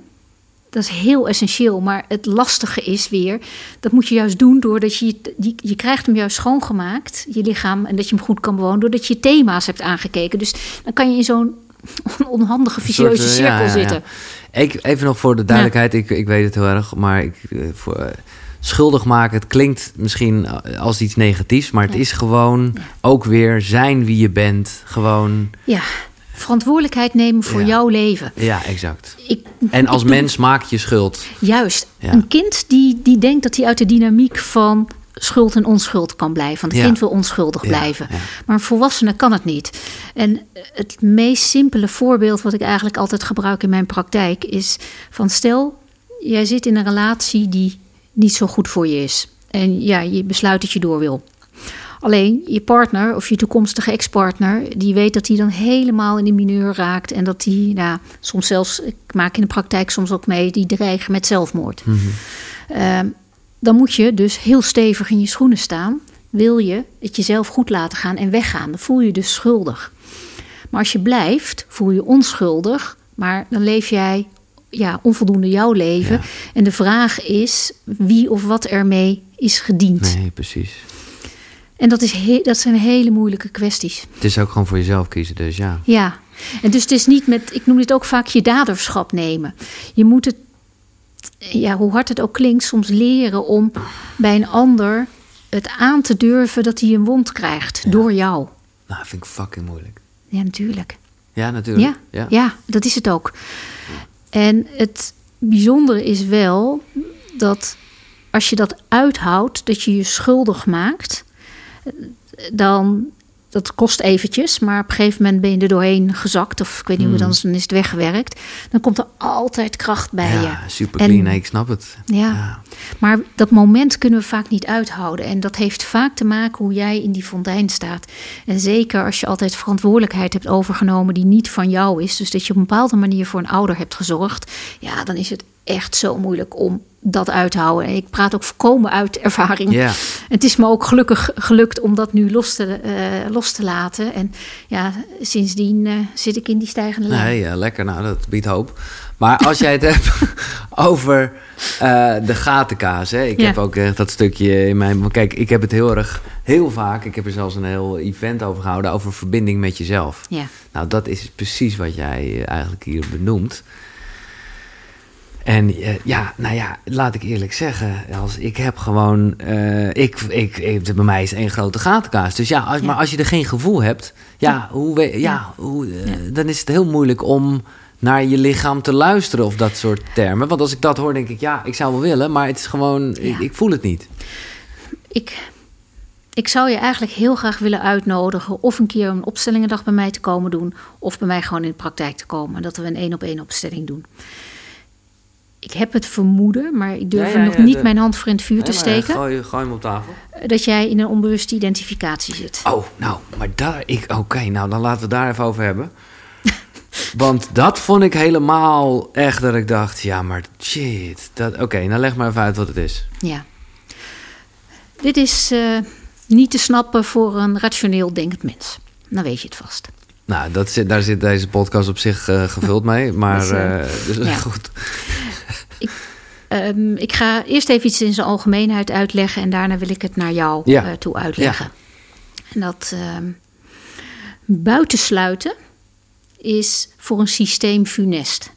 dat is heel essentieel. Maar het lastige is weer, dat moet je juist doen doordat je, je, je krijgt hem juist schoongemaakt, je lichaam, en dat je hem goed kan bewonen, doordat je thema's hebt aangekeken. Dus dan kan je in zo'n onhandige, vicieuze soort, eh, cirkel ja, ja, ja. zitten. Ik, even nog voor de duidelijkheid, ik, ik weet het heel erg, maar ik, eh, voor, eh, schuldig maken, het klinkt misschien als iets negatiefs, maar het is gewoon ook weer zijn wie je bent. Gewoon, Ja, verantwoordelijkheid nemen voor Ja. jouw leven. ja, exact. Ik, En als ik mens maak je schuld. Juist. Ja. Een kind die, die denkt dat hij uit de dynamiek van schuld en onschuld kan blijven. Want een Ja. kind wil onschuldig Ja, blijven. ja. Maar een volwassene kan het niet. En het meest simpele voorbeeld wat ik eigenlijk altijd gebruik in mijn praktijk is van stel, jij zit in een relatie die niet zo goed voor je is. En ja, je besluit dat je door wil. Alleen je partner of je toekomstige ex-partner, die weet dat hij dan helemaal in de mineur raakt. En dat die, nou, soms zelfs, ik maak in de praktijk soms ook mee, die dreigen met zelfmoord. Ehm, dan moet je dus heel stevig in je schoenen staan. Wil je het jezelf goed laten gaan en weggaan, dan voel je je dus schuldig. Maar als je blijft, voel je je onschuldig, maar dan leef jij ja, onvoldoende jouw leven. Ja. En de vraag is wie of wat ermee is gediend. Nee, precies. En dat, is he- dat zijn hele moeilijke kwesties. Het is ook gewoon voor jezelf kiezen, dus ja. Ja, en dus het is niet met, ik noem dit ook vaak je daderschap nemen. Je moet het, ja, hoe hard het ook klinkt, soms leren om bij een ander het aan te durven dat hij een wond krijgt door jou. Nou, vind ik fucking moeilijk. Ja, natuurlijk. Ja, natuurlijk. Ja, ja. dat is het ook. En het bijzondere is wel dat als je dat uithoudt, dat je je schuldig maakt, dan dat kost eventjes, maar op een gegeven moment ben je er doorheen gezakt, of ik weet niet hoe dan is, dan is het weggewerkt. Dan komt er altijd kracht bij je. Ja, super En- clean. Nee, ik snap het. Ja. Maar dat moment kunnen we vaak niet uithouden. En dat heeft vaak te maken hoe jij in die fontein staat. En zeker als je altijd verantwoordelijkheid hebt overgenomen die niet van jou is. Dus dat je op een bepaalde manier voor een ouder hebt gezorgd. Ja, dan is het echt zo moeilijk om dat uit te houden. En ik praat ook voorkomen uit ervaring. Ja. Het is me ook gelukkig gelukt om dat nu los te, eh, los te laten. En ja, sindsdien eh, zit ik in die stijgende lijn. Nee, ja, lekker. Nou, dat biedt hoop. Maar als jij het hebt over eh, de gatenkaas. Hè? Ik Ja. heb ook echt dat stukje in mijn... maar Kijk, ik heb het heel erg, heel vaak... Ik heb er zelfs een heel event over gehouden... over verbinding met jezelf. Ja. Nou, dat is precies wat jij eigenlijk hier benoemt. En eh, ja, nou ja, laat ik eerlijk zeggen, als ik heb gewoon, eh, ik, ik, ik, bij mij is één grote gatenkaas. Dus ja, als, Ja. maar als je er geen gevoel hebt, ja, hoe, ja, Ja. Hoe, eh, dan is het heel moeilijk om naar je lichaam te luisteren of dat soort termen. Want als ik dat hoor, denk ik, ja, ik zou wel willen, maar het is gewoon, ik, ik voel het niet. Ik, ik zou je eigenlijk heel graag willen uitnodigen of een keer een opstellingendag bij mij te komen doen, of bij mij gewoon in de praktijk te komen. Dat we een één op één opstelling doen. Ik heb het vermoeden, maar ik durf Ja, ja, nog ja, niet de- mijn hand voor in het vuur te Nee, eh, steken. Gooi, gooi hem op tafel. Dat jij in een onbewuste identificatie zit. Oh, nou, maar daar, ik, oké, nou dan laten we het daar even over hebben. Want dat vond ik helemaal echt dat ik dacht, ja, maar shit. dat- Oké, nou leg maar even uit wat het is. Ja. Dit is eh, niet te snappen voor een rationeel denkend mens. Dan weet je het vast. Nou, dat zit, daar zit deze podcast op zich eh, gevuld mee, maar eh, eh, dus ja. goed. Ehm, ik ga eerst even iets in zijn algemeenheid uitleggen en daarna wil ik het naar jou Ja. eh, toe uitleggen. En dat ehm, buitensluiten is voor een systeem funest.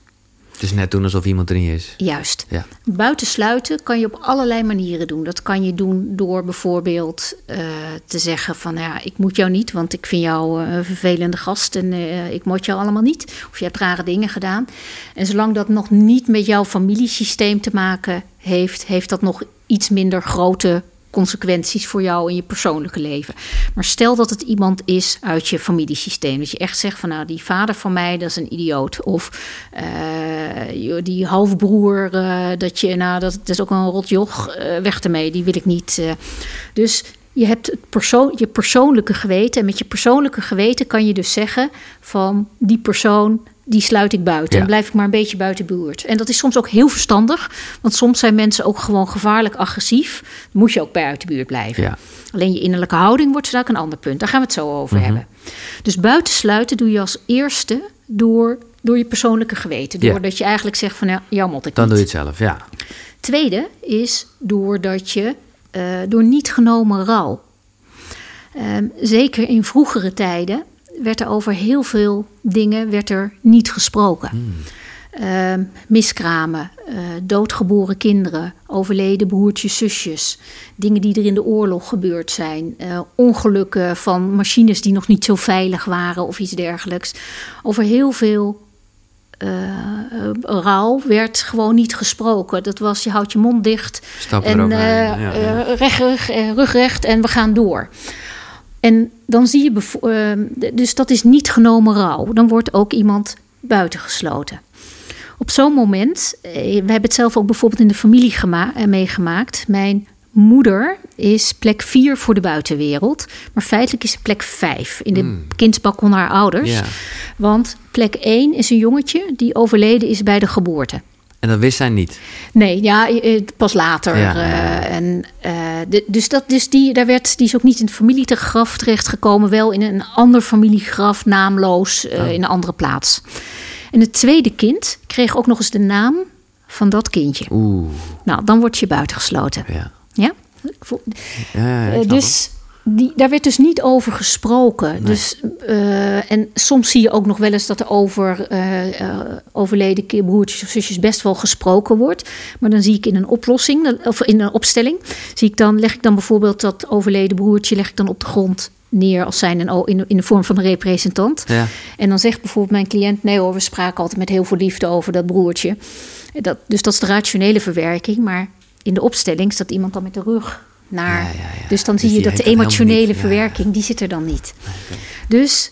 Het is net doen alsof iemand er niet is. Juist. Ja. Buitensluiten kan je op allerlei manieren doen. Dat kan je doen door bijvoorbeeld eh, te zeggen van ja, ik moet jou niet, want ik vind jou eh, een vervelende gast en eh, ik moet jou allemaal niet. Of je hebt rare dingen gedaan. En zolang dat nog niet met jouw familiesysteem te maken heeft, heeft dat nog iets minder grote consequenties voor jou in je persoonlijke leven. Maar stel dat het iemand is uit je familiesysteem. Dat je echt zegt van nou, die vader van mij, dat is een idioot. Of eh, die halfbroer, eh, dat je, nou, dat, dat is ook een rotjoch, eh, weg ermee, die wil ik niet. Dus je hebt het persoon, je persoonlijke geweten. En met je persoonlijke geweten kan je dus zeggen van die persoon, die sluit ik buiten. Ja. En blijf ik maar een beetje buiten buurt. En dat is soms ook heel verstandig. Want soms zijn mensen ook gewoon gevaarlijk agressief. Dan moet je ook buiten de buurt blijven. Ja. Alleen je innerlijke houding wordt vaak een ander punt. Daar gaan we het zo over Mhm. hebben. Dus buitensluiten doe je als eerste door door je persoonlijke geweten. Ja. Doordat je eigenlijk zegt van, ja, jou moet ik Dan niet. doe je het zelf, ja. Tweede is doordat je eh, door niet genomen rouw. Ehm, zeker in vroegere tijden werd er over heel veel dingen werd er niet gesproken. Ehm, miskramen, eh, doodgeboren kinderen, overleden broertjes, zusjes, dingen die er in de oorlog gebeurd zijn, eh, ongelukken van machines die nog niet zo veilig waren of iets dergelijks. Over heel veel eh, rouw werd gewoon niet gesproken. Dat was, je houdt je mond dicht Stap en ja, ja. recht, rug, rugrecht en we gaan door. En dan zie je, bevo- eh, d- dus dat is niet genomen rouw. Dan wordt ook iemand buitengesloten. Op zo'n moment, eh, we hebben het zelf ook bijvoorbeeld in de familie eh, meegemaakt. Mijn moeder is plek 4 voor de buitenwereld, maar feitelijk is ze plek 5 in de kindsbak van haar ouders. Want plek 1 is een jongetje die overleden is bij de geboorte. En dat wist zij niet. Nee, ja, pas later. Ja, eh, ja, en, eh, dus dat, dus die, daar werd, die is ook niet in het familiegraf terechtgekomen. Wel in een ander familiegraf, naamloos, eh, Oh. in een andere plaats. En het tweede kind kreeg ook nog eens de naam van dat kindje. Oeh, Nou, dan word je buitengesloten. ja. Ja? Dus die, daar werd dus niet over gesproken. Dus, eh, en soms zie je ook nog wel eens dat er over eh, eh, overleden broertjes of zusjes best wel gesproken wordt. Maar dan zie ik in een oplossing, dat- of in een opstelling, zie ik dan, leg ik dan bijvoorbeeld dat overleden broertje leg ik dan op de grond neer als zijn een, o- in, in de vorm van een representant. Ja. En dan zegt bijvoorbeeld mijn cliënt: nee hoor, we spraken altijd met heel veel liefde over dat broertje. Dat, dus dat is de rationele verwerking. Maar in de opstelling staat iemand dan met de rug naar. Ja, ja, ja. Dus dan Dus zie je dat de emotionele niet. Verwerking, die zit er dan niet. Dus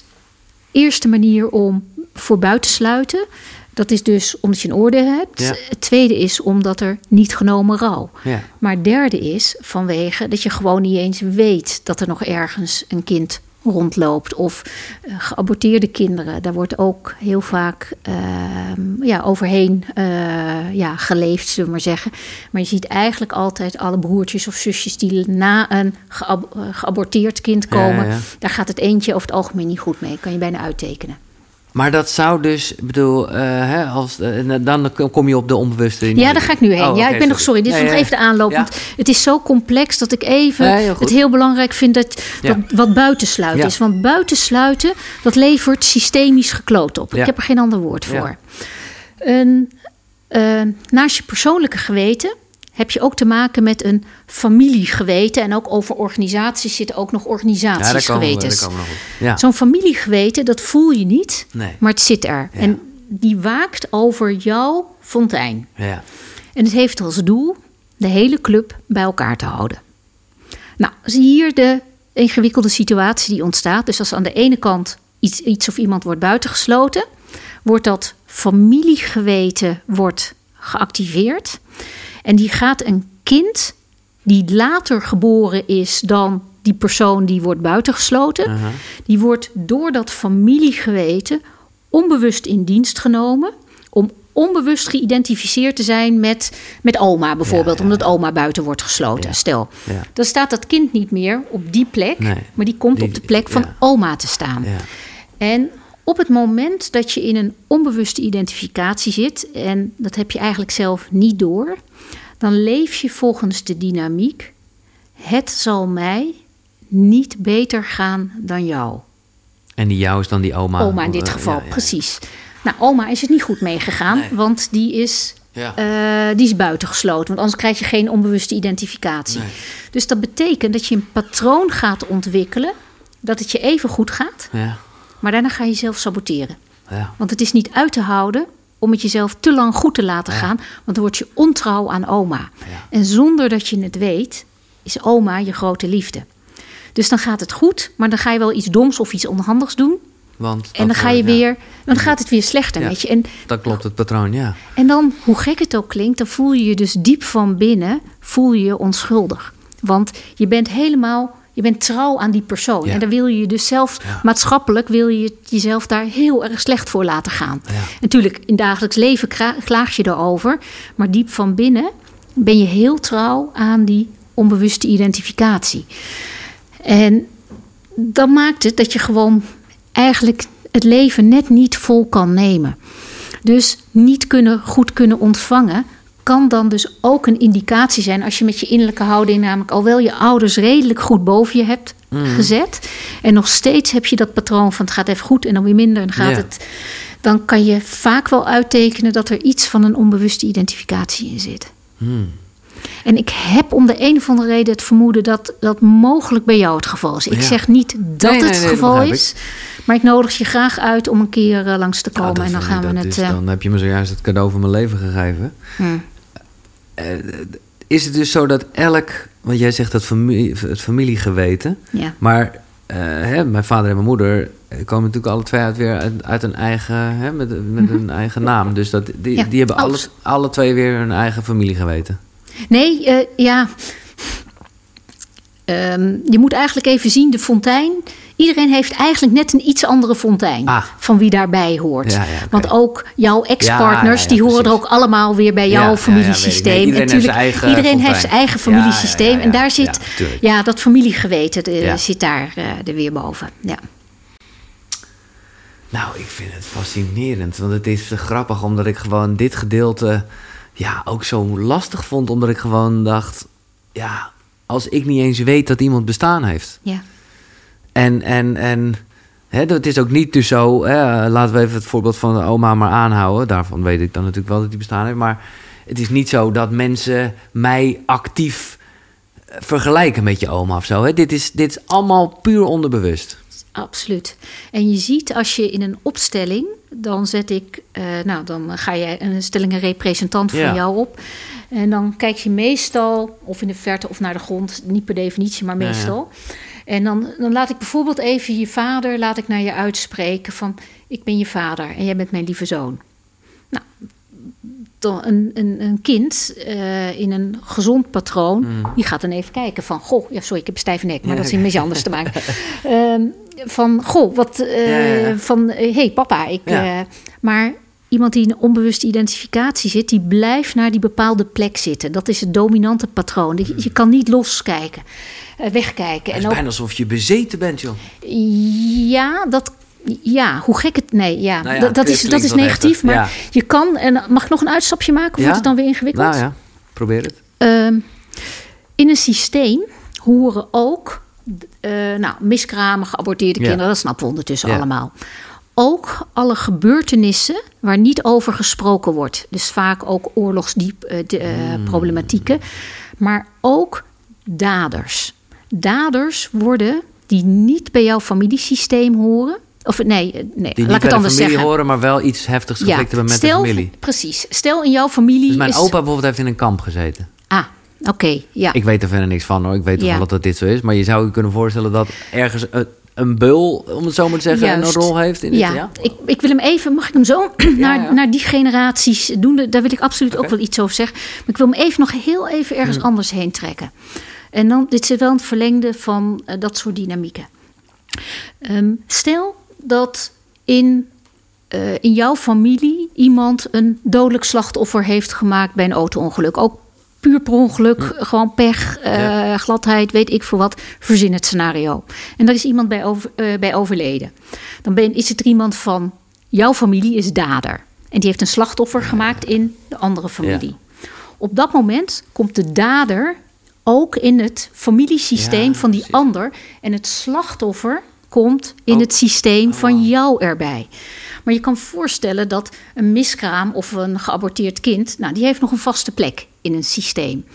eerste manier om voor buiten te sluiten. Dat is dus omdat je een oordeel hebt. Ja. Het tweede is omdat er niet genomen rouw. Ja. Maar het derde is vanwege dat je gewoon niet eens weet dat er nog ergens een kind rondloopt. Of eh, geaborteerde kinderen. Daar wordt ook heel vaak ehm, ja, overheen eh, ja, geleefd, zullen we maar zeggen. Maar je ziet eigenlijk altijd alle broertjes of zusjes die na een geab- eh, geaborteerd kind Ja, komen. ja, ja. Daar gaat het eentje over het algemeen niet goed mee. Kan je bijna uittekenen. Maar dat zou dus, ik bedoel, eh, hè, als, eh, dan kom je op de onbewuste. Ja, daar ga ik nu heen. Oh, ja, ik ben nog sorry. Dit is Ja, nog ja. even de aanloop. Ja. Want het is zo complex dat ik even heel het heel belangrijk vind dat, wat buitensluiten is. Want buitensluiten, dat levert systemisch gekloot op. Ik heb er geen ander woord voor. Een, eh, naast je persoonlijke geweten heb je ook te maken met een familiegeweten. En ook over organisaties zitten ook nog Ja, organisatiesgewetens. nog op. Ja. Zo'n familiegeweten, dat voel je niet, Nee. maar het zit er. Ja. En die waakt over jouw fontein. Ja. En het heeft als doel de hele club bij elkaar te houden. Nou, zie hier de ingewikkelde situatie die ontstaat. Dus als aan de ene kant iets, iets of iemand wordt buitengesloten, wordt dat familiegeweten wordt geactiveerd. En die gaat een kind die later geboren is dan die persoon die wordt buitengesloten, die wordt door dat familiegeweten onbewust in dienst genomen om onbewust geïdentificeerd te zijn met, met oma bijvoorbeeld, Ja, ja, omdat oma buiten wordt gesloten. Ja. Stel, dan staat dat kind niet meer op die plek, Nee. maar die komt Die- op de plek van oma te staan. En op het moment dat je in een onbewuste identificatie zit, en dat heb je eigenlijk zelf niet door, dan leef je volgens de dynamiek: het zal mij niet beter gaan dan jou. En die jou is dan die oma. Oma in dit Eh, geval, ja, ja. precies. Nou, oma is het niet goed meegegaan, Nee. want die is, Ja. eh, die is buitengesloten. Want anders krijg je geen onbewuste identificatie. Nee. Dus dat betekent dat je een patroon gaat ontwikkelen, dat het je even goed gaat, Ja. maar daarna ga je jezelf saboteren. Ja. Want het is niet uit te houden om het jezelf te lang goed te laten gaan, want dan word je ontrouw aan oma. En zonder dat je het weet, is oma je grote liefde. Dus dan gaat het goed, maar dan ga je wel iets doms of iets onhandigs doen. Want En dan dat, ga je weer, dan gaat het weer slechter met je. En, Dan klopt het patroon, ja. en dan, hoe gek het ook klinkt, dan voel je je dus diep van binnen, voel je je onschuldig. Want je bent helemaal, je bent trouw aan die persoon. Ja. En dan wil je dus zelf, Ja. maatschappelijk wil je jezelf daar heel erg slecht voor laten gaan. Ja. Natuurlijk, in dagelijks leven klaag je erover. Maar diep van binnen ben je heel trouw aan die onbewuste identificatie. En dat maakt het dat je gewoon eigenlijk het leven net niet vol kan nemen. Dus niet kunnen, goed kunnen ontvangen kan dan dus ook een indicatie zijn als je met je innerlijke houding namelijk al wel je ouders redelijk goed boven je hebt Mhm. gezet en nog steeds heb je dat patroon van het gaat even goed en dan weer minder en gaat Ja. het dan kan je vaak wel uittekenen dat er iets van een onbewuste identificatie in zit. Hmm. En ik heb om de een of andere reden het vermoeden dat dat mogelijk bij jou het geval is. Ik Ja. zeg niet dat Nee, het nee, het geval is. Maar ik nodig je graag uit om een keer eh, langs te komen. en dan gaan we het. is eh, Dan heb je me zojuist het cadeau van mijn leven gegeven. hmm. Eh, is het dus zo dat elk, want jij zegt dat familie, het familiegeweten, ja. maar hè, mijn vader en mijn moeder komen natuurlijk alle twee uit weer uit, uit een eigen, hè, met, met een eigen naam. Dus dat, die, Ja, die hebben alle, alles. alle twee weer hun eigen familiegeweten. Nee, eh, ja. Ehm, je moet eigenlijk even zien, de fontein. Iedereen heeft eigenlijk net een iets andere fontein. Ah. Van wie daarbij hoort. Ja, ja, oké. Want ook jouw ex-partners, die horen er ook allemaal weer bij jouw familiesysteem. Nee, iedereen En heeft zijn eigen iedereen heeft zijn familiesysteem. En daar zit ja, dat familiegeweten eh, zit daar eh, er weer boven. Ja. Nou, ik vind het fascinerend. Want het is grappig omdat ik gewoon dit gedeelte ja, ook zo lastig vond. Omdat ik gewoon dacht, ja, als ik niet eens weet dat iemand bestaan heeft. Ja. En, en, en hè, het is ook niet dus zo, hè, laten we even het voorbeeld van de oma maar aanhouden. Daarvan weet ik dan natuurlijk wel dat die bestaan heeft. Maar het is niet zo dat mensen mij actief eh, vergelijken met je oma of zo. Hè. Dit, is, dit is allemaal puur onderbewust. Absoluut. En je ziet als je in een opstelling, dan zet ik, eh, nou dan ga je een stelling een representant van Ja. jou op. En dan kijk je meestal of in de verte of naar de grond, niet per definitie, maar Ja, ja. En dan, dan laat ik bijvoorbeeld even je vader, laat ik naar je uitspreken van, ik ben je vader en jij bent mijn lieve zoon. Nou, een, een, een kind eh, in een gezond patroon, die gaat dan even kijken van, goh, ja, sorry, ik heb een stijve nek, maar Mm. Ja, dat is een beetje anders te maken. Ehm, van, goh, wat, eh, Ja, ja, ja. van, hé hey, papa, ik, eh, maar iemand die in een onbewuste identificatie zit, die blijft naar die bepaalde plek zitten. Dat is het dominante patroon. Je, je kan niet loskijken, eh, wegkijken. Het is En ook, bijna alsof je bezeten bent, joh. ja, dat, ja, hoe gek het, nee, ja, Nou ja, dat, is, dat is negatief. Maar ja. je kan, en mag ik nog een uitstapje maken, of Ja? wordt het dan weer ingewikkeld? Nou ja, probeer het. Ehm, in een systeem horen ook eh, nou, miskramen, geaborteerde kinderen, dat snappen we ondertussen Ja. allemaal. Ook alle gebeurtenissen waar niet over gesproken wordt. Dus vaak ook oorlogsproblematieken. Maar ook daders. Daders worden die niet bij jouw familiesysteem horen. Of nee, eh, nee Die laat ik het de anders familie zeggen. horen, maar wel iets heftigs geflikt hebben met stel, de familie. Precies. Stel in jouw familie. Dus mijn is, opa bijvoorbeeld heeft in een kamp gezeten. Ah, oké. ja. Ik weet er verder niks van hoor. Ik weet toch Ja. wel dat dit zo is. Maar je zou je kunnen voorstellen dat ergens een, een beul, om het zo maar te zeggen, Juist. een rol heeft in dit. ja, Ja, Ik, ik wil hem even, mag ik hem zo naar, ja. naar die generaties doen? Daar wil ik absoluut ook wel iets over zeggen. Maar ik wil hem even nog heel even ergens Hmm. anders heen trekken. En dan, dit zit wel het verlengde van eh, dat soort dynamieken. Ehm, stel dat in, eh, in jouw familie iemand een dodelijk slachtoffer heeft gemaakt bij een auto-ongeluk. Ook puur per ongeluk, gewoon pech, eh. Ja. gladheid, weet ik veel wat. Verzin het scenario. En daar is iemand bij, over, eh, bij overleden. Dan ben, is het er iemand van jouw familie is dader. En die heeft een slachtoffer gemaakt in de andere familie. Op dat moment komt de dader ook in het familiesysteem van die precies. ander. En het slachtoffer komt in Ook- het systeem van Oh. jou erbij. Maar je kan voorstellen dat een miskraam of een geaborteerd kind, nou, die heeft nog een vaste plek in een systeem.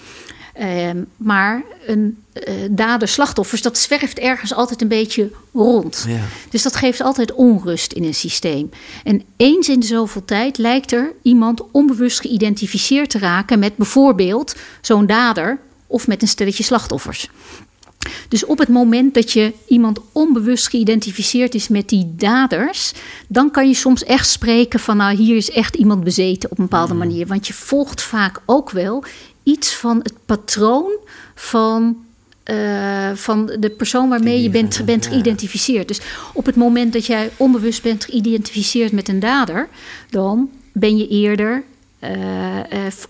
Ehm, maar een eh dader-slachtoffers, dat zwerft ergens altijd een beetje rond. Ja. Dus dat geeft altijd onrust in een systeem. En eens in zoveel tijd lijkt er iemand onbewust geïdentificeerd te raken met bijvoorbeeld zo'n dader of met een stelletje slachtoffers. Dus op het moment dat je iemand onbewust geïdentificeerd is met die daders, dan kan je soms echt spreken van nou hier is echt iemand bezeten op een bepaalde manier. Want je volgt vaak ook wel iets van het patroon van, eh, van de persoon waarmee je bent, bent geïdentificeerd. Dus op het moment dat jij onbewust bent geïdentificeerd met een dader, dan ben je eerder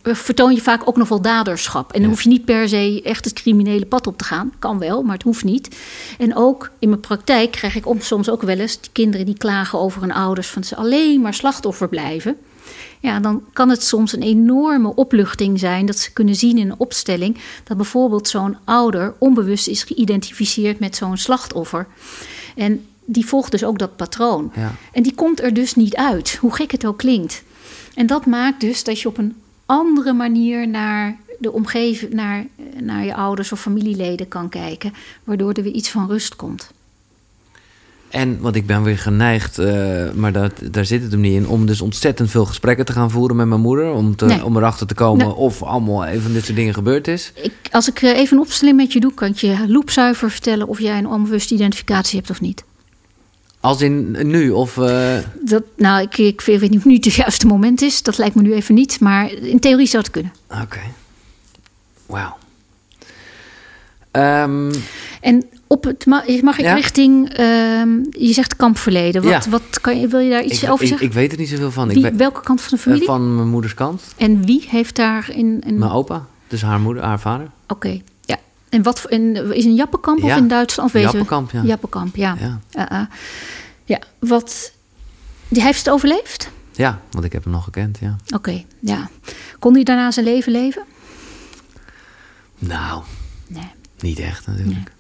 vertoon je vaak ook nog wel daderschap. En dan hoef je niet per se echt het criminele pad op te gaan. Kan wel, maar het hoeft niet. En ook in mijn praktijk krijg ik om- soms ook wel eens die kinderen die klagen over hun ouders van ze alleen maar slachtoffer blijven. Ja, dan kan het soms een enorme opluchting zijn dat ze kunnen zien in een opstelling dat bijvoorbeeld zo'n ouder onbewust is geïdentificeerd met zo'n slachtoffer. En die volgt dus ook dat patroon. Ja. En die komt er dus niet uit, hoe gek het ook klinkt. En dat maakt dus dat je op een andere manier naar de omgeving, naar, naar je ouders of familieleden kan kijken, waardoor er weer iets van rust komt. En, want ik ben weer geneigd, uh, maar dat, daar zit het hem niet in... om dus ontzettend veel gesprekken te gaan voeren met mijn moeder... om, te, Nee. om erachter te komen Nee. of allemaal even dit soort dingen gebeurd is. Ik, als ik eh, even een opstelling met je doe, kan ik je loepzuiver vertellen of jij een onbewuste identificatie hebt of niet. Als in nu, of... eh, Dat, nou, ik, ik weet niet of het nu het juiste moment is. Dat lijkt me nu even niet. Maar in theorie zou het kunnen. Oké. Wauw. Ehm, En op het, ma- mag ik Ja. richting, ehm, je zegt kampverleden. Wat, Ja. wat kan je, wil je daar iets ik, over ik, zeggen? ik weet er niet zoveel van. Ik weet- welke kant van de eh, familie? van mijn moeders kant. En wie heeft daar in... in Mijn opa, dus haar moeder, haar vader. Oké. En wat in, is in Jappenkamp of in Duitsland? Of Jappenkamp, ja. Jappenkamp, ja. Ja. Uh, uh. ja, wat... Die heeft het overleefd? Ja, want ik heb hem nog gekend, ja. Oké, ja. Kon hij daarna zijn leven leven? Nou, Nee. niet echt natuurlijk.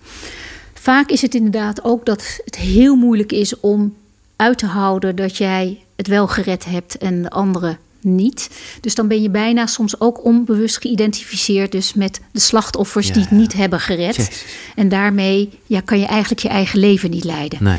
Vaak is het inderdaad ook dat het heel moeilijk is om uit te houden dat jij het wel gered hebt en de anderen niet. Dus dan ben je bijna soms ook onbewust geïdentificeerd dus met de slachtoffers Ja, die het ja. niet hebben gered. Jezus. En daarmee ja, kan je eigenlijk je eigen leven niet leiden. Nee.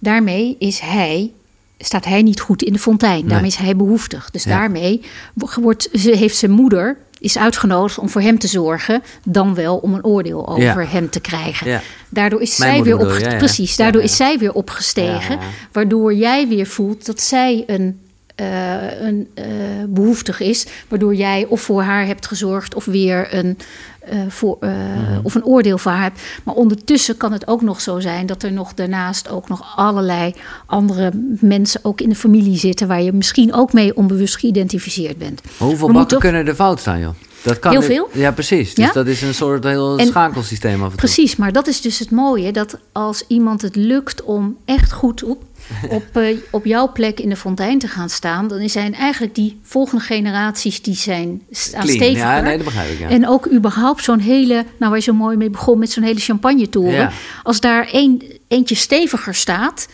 Daarmee is hij, staat hij niet goed in de fontein. Daarmee Nee. is hij behoeftig. Dus Ja. daarmee wordt, ze heeft zijn moeder is uitgenodigd om voor hem te zorgen, dan wel om een oordeel over Ja. hem te krijgen. Ja. Daardoor is Mijn zij weer ja, ja. precies, daardoor is zij weer opgestegen, waardoor jij weer voelt dat zij een eh, een eh, behoeftig is, waardoor jij of voor haar hebt gezorgd of weer een, eh, voor, Mhm. of een oordeel voor haar hebt. Maar ondertussen kan het ook nog zo zijn dat er nog daarnaast ook nog allerlei andere mensen ook in de familie zitten waar je misschien ook mee onbewust geïdentificeerd bent. Hoeveel bakken kunnen er fout staan, joh? Dat kan Heel veel. Ja, precies. Dus Ja? dat is een soort heel En- schakelsysteem af en toe. Precies, maar dat is dus het mooie. Dat als iemand het lukt om echt goed op, op, eh, op jouw plek in de fontein te gaan staan... dan zijn eigenlijk die volgende generaties die zijn staan Clean. steviger. Ja, nee, dat begrijp ik, ja. En ook überhaupt zo'n hele... Nou, waar je zo mooi mee begon met zo'n hele champagnetoren. Ja. Als daar een, eentje steviger staat...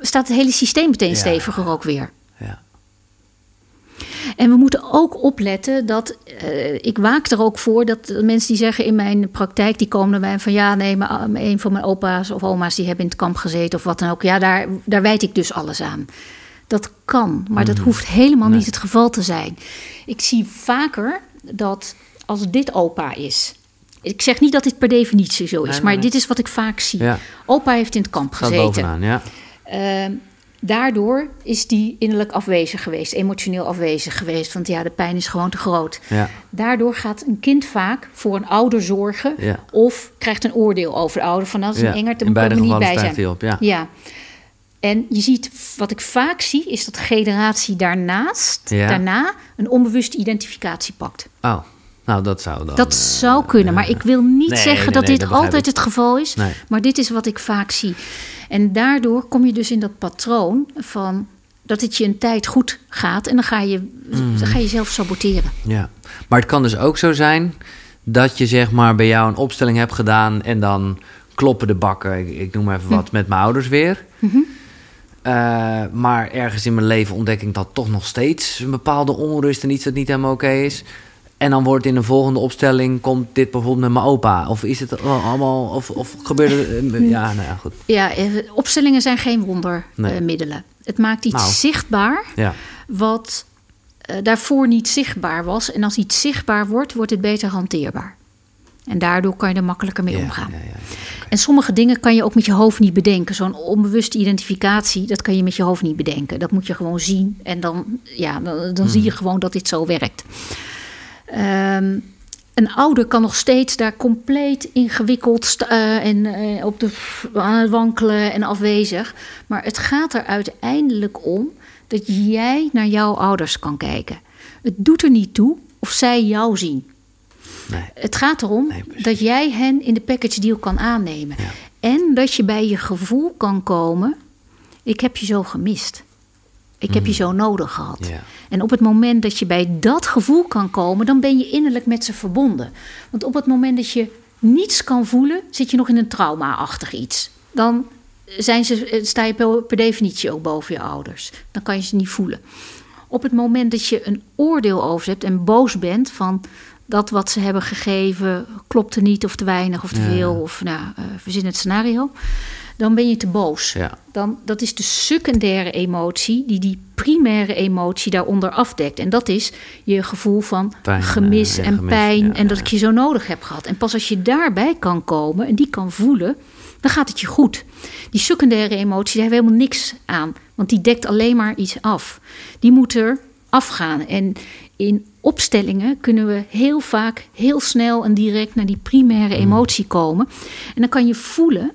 staat het hele systeem meteen steviger ook weer. Ja. En we moeten ook opletten dat, eh, ik waak er ook voor dat mensen die zeggen in mijn praktijk, die komen naar mij van ja, nee, maar ah, een van mijn opa's of oma's die hebben in het kamp gezeten of wat dan ook. Ja, daar, daar wijd ik dus alles aan. Dat kan, maar dat hoeft helemaal. Nee. niet het geval te zijn. Ik zie vaker dat als dit opa is. Ik zeg niet dat dit per definitie zo is, Nee, maar nee. dit is wat ik vaak zie. Ja. Opa heeft in het kamp Staat gezeten. bovenaan, ja. Ehm, daardoor is die innerlijk afwezig geweest, emotioneel afwezig geweest. Want ja, de pijn is gewoon te groot. Ja. Daardoor gaat een kind vaak voor een ouder zorgen. Ja. Of krijgt een oordeel over de ouder. Van dat is Ja, een engert, daar in moet ik niet bij zijn. op, ja. ja. En je ziet, wat ik vaak zie, is dat de generatie daarnaast, daarna, een onbewuste identificatie pakt. Oh, nou dat zou dan... Dat eh, zou kunnen, maar ik wil niet Nee, zeggen nee, dat nee, dit dat altijd ik. het geval is. Maar dit is wat ik vaak zie. En daardoor kom je dus in dat patroon van dat het je een tijd goed gaat en dan ga je, Mhm. dan ga je jezelf saboteren. Ja, maar het kan dus ook zo zijn dat je zeg maar bij jou een opstelling hebt gedaan en dan kloppen de bakken, ik, ik noem maar even wat, met mijn ouders weer. Mhm. Eh, maar ergens in mijn leven ontdek ik dat toch nog steeds een bepaalde onrust en iets dat niet helemaal oké is. En dan wordt in een volgende opstelling, komt dit bijvoorbeeld met mijn opa? Of is het al- allemaal, of, of gebeurt het, eh, ja, nou ja, goed. Ja, eh, opstellingen zijn geen wondermiddelen. Nee. het maakt iets Nou. zichtbaar Ja, wat eh, daarvoor niet zichtbaar was. En als iets zichtbaar wordt, wordt het beter hanteerbaar. En daardoor kan je er makkelijker mee ja, omgaan. ja, ja. En sommige dingen kan je ook met je hoofd niet bedenken. Zo'n onbewuste identificatie, dat kan je met je hoofd niet bedenken. Dat moet je gewoon zien. En dan, ja, dan, dan zie je gewoon dat dit zo werkt. Ehm, een ouder kan nog steeds daar compleet ingewikkeld eh, en eh, op de aan het wankelen en afwezig. Maar het gaat er uiteindelijk om dat jij naar jouw ouders kan kijken. Het doet er niet toe of zij jou zien. Nee. Het gaat erom Nee, dat jij hen in de package deal kan aannemen. Ja. En dat je bij je gevoel kan komen: ik heb je zo gemist. Ik heb je zo nodig gehad. En op het moment dat je bij dat gevoel kan komen, dan ben je innerlijk met ze verbonden. Want op het moment dat je niets kan voelen, zit je nog in een trauma-achtig iets. Dan zijn ze, eh, sta je per, definitie ook boven je ouders. Dan kan je ze niet voelen. Op het moment dat je een oordeel over ze hebt en boos bent van dat wat ze hebben gegeven klopte niet of te weinig of te Ja. veel of nou, eh, verzin het scenario, dan ben je te boos. Ja. Dan, dat is de secundaire emotie die die primaire emotie daaronder afdekt. En dat is je gevoel van Pijn, gemis eh, ja, en gemis, pijn ja, en dat ja. ik je zo nodig heb gehad. En pas als je daarbij kan komen en die kan voelen, dan gaat het je goed. Die secundaire emotie, daar hebben we helemaal niks aan. Want die dekt alleen maar iets af. Die moet er afgaan. En in opstellingen kunnen we heel vaak heel snel en direct naar die primaire Hmm. emotie komen. En dan kan je voelen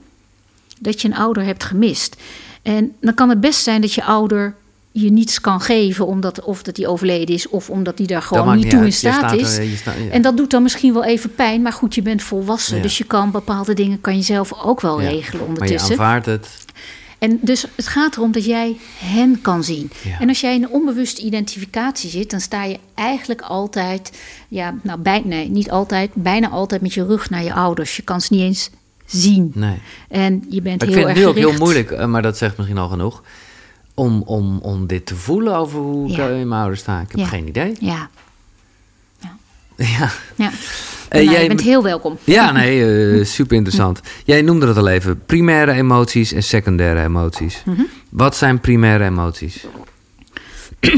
dat je een ouder hebt gemist. En dan kan het best zijn dat je ouder je niets kan geven, omdat of dat hij overleden is, of omdat hij daar gewoon niet toe in uit. Staat staat is. er- je staat- ja. En dat doet dan misschien wel even pijn, maar goed, je bent volwassen, Ja. dus je kan bepaalde dingen kan je zelf ook wel Ja. regelen maar je ondertussen. aanvaardt het. En dus het gaat erom dat jij hen kan zien. Ja. En als jij in een onbewuste identificatie zit, dan sta je eigenlijk altijd, ja, nou, bij, nee, niet altijd, bijna altijd met je rug naar je ouders. Je kan ze niet eens zien. Nee. En je bent Maar ik heel vind het erg nu ook heel moeilijk, eh, maar dat zegt misschien al genoeg. Om, om, om dit te voelen over hoe ik Ja. eh, in mijn ouders sta. Ik heb Ja. geen idee. Ja, Ja, ja. Eh, Nou, jij je bent heel welkom. ja nee, super interessant. Jij noemde het al even. Primaire emoties en secundaire emoties. Mhm. Wat zijn primaire emoties?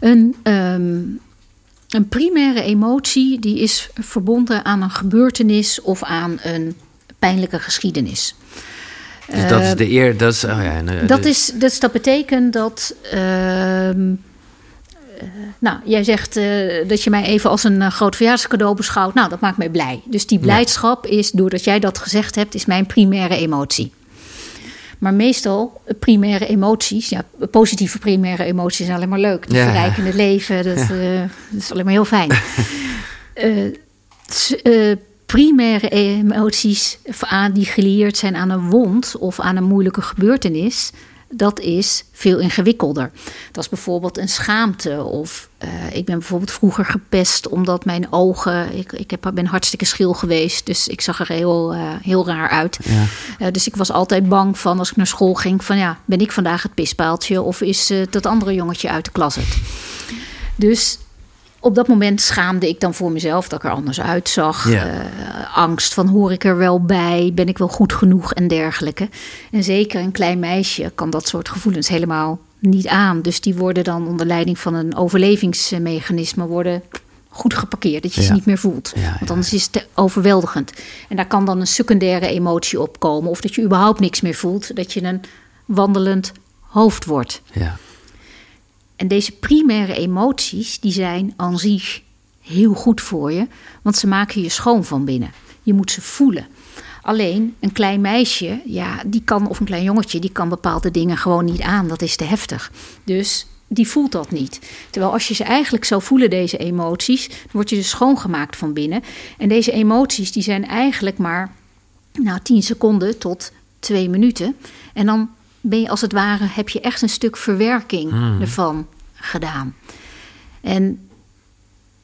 Een, ehm, een primaire emotie die is verbonden aan een gebeurtenis of aan een pijnlijke geschiedenis. Dus dat is Eh, de eer. Dat is, oh ja, eh, Dat, is, dus dat betekent dat. ehm, eh, nou, jij zegt dat je mij even als een groot verjaarscadeau beschouwt. Nou, dat maakt mij blij. Dus die blijdschap is, doordat jij dat gezegd hebt, is mijn primaire emotie. Maar meestal primaire emoties, ja, positieve primaire emoties zijn alleen maar leuk. Die Ja. verrijken het leven, dat, eh, dat is alleen maar heel fijn. Primaire emoties aan die gelieerd zijn aan een wond of aan een moeilijke gebeurtenis, dat is veel ingewikkelder. Dat is bijvoorbeeld een schaamte of eh, ik ben bijvoorbeeld vroeger gepest omdat mijn ogen, ik, ik heb, ben hartstikke schil geweest, dus ik zag er heel, eh, heel raar uit. ja. Eh, dus ik was altijd bang van als ik naar school ging: van ja, ben ik vandaag het pispaaltje of is dat andere jongetje uit de klas het? Dus op dat moment schaamde ik dan voor mezelf dat ik er anders uitzag. Ja. Eh, angst van hoor ik er wel bij, ben ik wel goed genoeg en dergelijke. En zeker een klein meisje kan dat soort gevoelens helemaal niet aan. Dus die worden dan onder leiding van een overlevingsmechanisme worden goed geparkeerd, dat je ze niet meer voelt. Ja, Want anders is het te overweldigend. En daar kan dan een secundaire emotie op komen. Of dat je überhaupt niks meer voelt, dat je een wandelend hoofd wordt. ja. En deze primaire emoties, die zijn aan zich heel goed voor je, want ze maken je schoon van binnen. Je moet ze voelen. Alleen een klein meisje, ja, die kan, of een klein jongetje, die kan bepaalde dingen gewoon niet aan. Dat is te heftig. Dus die voelt dat niet. Terwijl als je ze eigenlijk zou voelen, deze emoties, dan word je dus schoongemaakt van binnen. En deze emoties, die zijn eigenlijk maar nou, 10 seconden tot twee minuten. En dan ben je als het ware, heb je echt een stuk verwerking ervan gedaan. En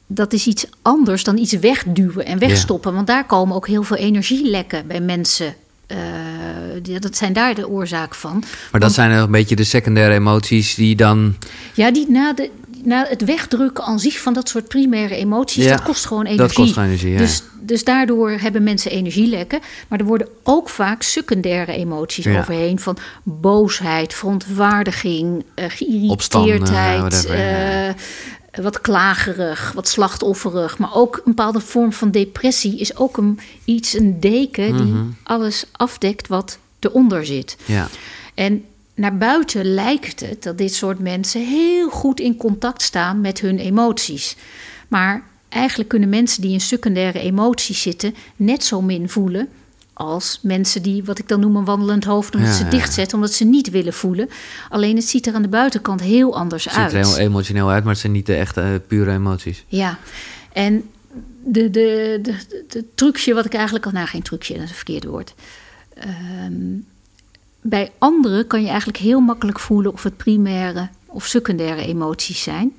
dat is iets anders dan iets wegduwen en wegstoppen. Want daar komen ook heel veel energielekken bij mensen. eh, dat zijn daar de oorzaak van. Maar dat zijn een beetje de secundaire emoties die dan... Ja, die na, de, na het wegdrukken aan zich van dat soort primaire emoties, Ja, dat kost gewoon dat energie. kost gewoon energie, ja. dus, dus daardoor hebben mensen energielekken. Maar er worden ook vaak secundaire emoties Ja. overheen. Van boosheid, verontwaardiging, Opstand, geïrriteerd, whatever, ja. eh, wat klagerig, wat slachtofferig. Maar ook een bepaalde vorm van depressie is ook een, iets, een deken die Mhm. alles afdekt wat eronder zit. Ja, En naar buiten lijkt het dat dit soort mensen heel goed in contact staan met hun emoties. Maar eigenlijk kunnen mensen die in secundaire emoties zitten net zo min voelen als mensen die, wat ik dan noem, een wandelend hoofd, omdat Ja, ze dichtzetten, omdat ze niet willen voelen. Alleen het ziet er aan de buitenkant heel anders het ziet uit. er heel emotioneel uit, maar het zijn niet de echte eh, pure emoties. Ja, en de, de, de, de, de trucje wat ik eigenlijk al... Nou, geen trucje, dat is een verkeerd woord. Ehm, bij anderen kan je eigenlijk heel makkelijk voelen of het primaire of secundaire emoties zijn.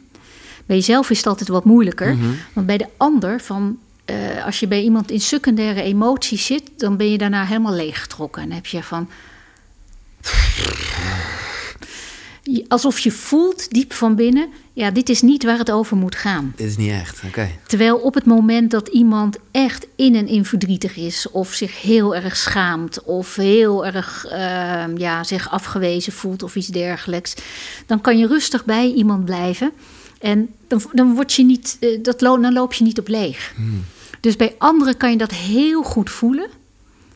Bij jezelf is het altijd wat moeilijker. Mhm. Want bij de ander, van, eh, als je bij iemand in secundaire emoties zit, dan ben je daarna helemaal leeggetrokken. En heb je van. Alsof je voelt diep van binnen, ja, dit is niet waar het over moet gaan. Dit is niet echt, oké. Terwijl op het moment dat iemand echt in en in verdrietig is, of zich heel erg schaamt, of heel erg uh, ja, zich afgewezen voelt of iets dergelijks, dan kan je rustig bij iemand blijven. En dan, dan, word je niet, uh, dat, dan loop je niet op leeg. Hmm. Dus bij anderen kan je dat heel goed voelen.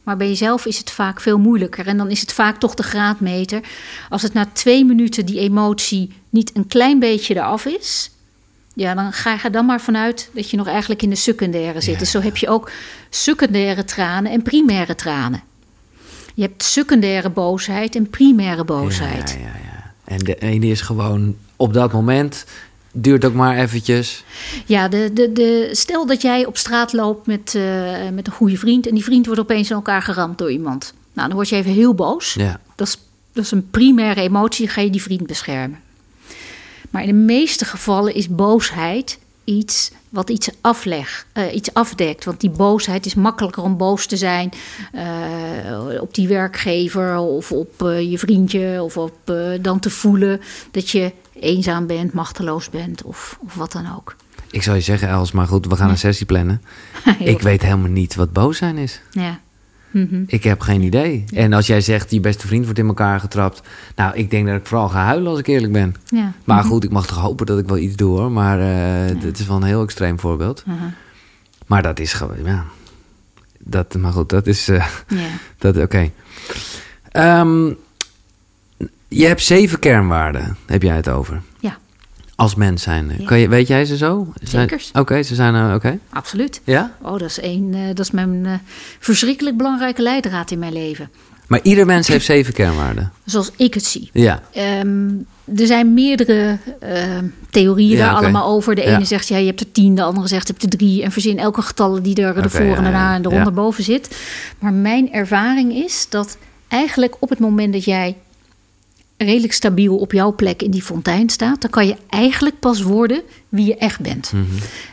Maar bij jezelf is het vaak veel moeilijker. En dan is het vaak toch de graadmeter. Als het na twee minuten die emotie niet een klein beetje eraf is. Ja, dan ga je er dan maar vanuit dat je nog eigenlijk in de secundaire zit. Ja. Dus zo heb je ook secundaire tranen en primaire tranen. Je hebt secundaire boosheid en primaire boosheid. Ja, ja, ja. En de ene is gewoon op dat moment duurt ook maar eventjes. Ja, de, de, de, stel dat jij op straat loopt met, uh, met een goede vriend... en die vriend wordt opeens in elkaar geramd door iemand. Nou, dan word je even heel boos. Ja. Dat, is, dat is een primaire emotie, dan ga je die vriend beschermen. Maar in de meeste gevallen is boosheid iets wat iets, afleg, uh, iets afdekt. Want die boosheid is makkelijker om boos te zijn uh, op die werkgever of op uh, je vriendje of op dan te voelen dat je eenzaam bent, machteloos bent of, of wat dan ook. Ik zou je zeggen, Els, maar goed, we gaan een sessie plannen. ik weet helemaal niet wat boos zijn is. Ja. Mm -hmm. Ik heb geen idee. Ja. En als jij zegt, je beste vriend wordt in elkaar getrapt. Nou, ik denk dat ik vooral ga huilen als ik eerlijk ben. Ja. Maar -hmm. goed, ik mag toch hopen dat ik wel iets doe hoor. Maar uh, het is wel een heel extreem voorbeeld. Uh -huh. Maar dat is gewoon, ja. Dat, maar goed, dat is. Uh, ja. dat Oké. Okay. Um, je hebt zeven kernwaarden, heb jij het over? Ja. Als mens zijn. Ja. Kan je, weet jij ze zo? Zeker. Oké, okay, ze zijn uh, oké. Okay. Absoluut. Ja? Oh, dat is, een, uh, dat is mijn uh, verschrikkelijk belangrijke leidraad in mijn leven. Maar ieder mens heeft zeven kernwaarden. Zoals ik het zie. Ja. Um, er zijn meerdere uh, theorieën Ja, daar allemaal over. De Ja. ene zegt, ja, je hebt er tien. De andere zegt, je hebt er drie. En verzin elke getallen die er Oké, ervoor ja, en daarna en eronder boven zit. Maar mijn ervaring is dat eigenlijk op het moment dat jij redelijk stabiel op jouw plek in die fontein staat, dan kan je eigenlijk pas worden wie je echt bent. Mhm.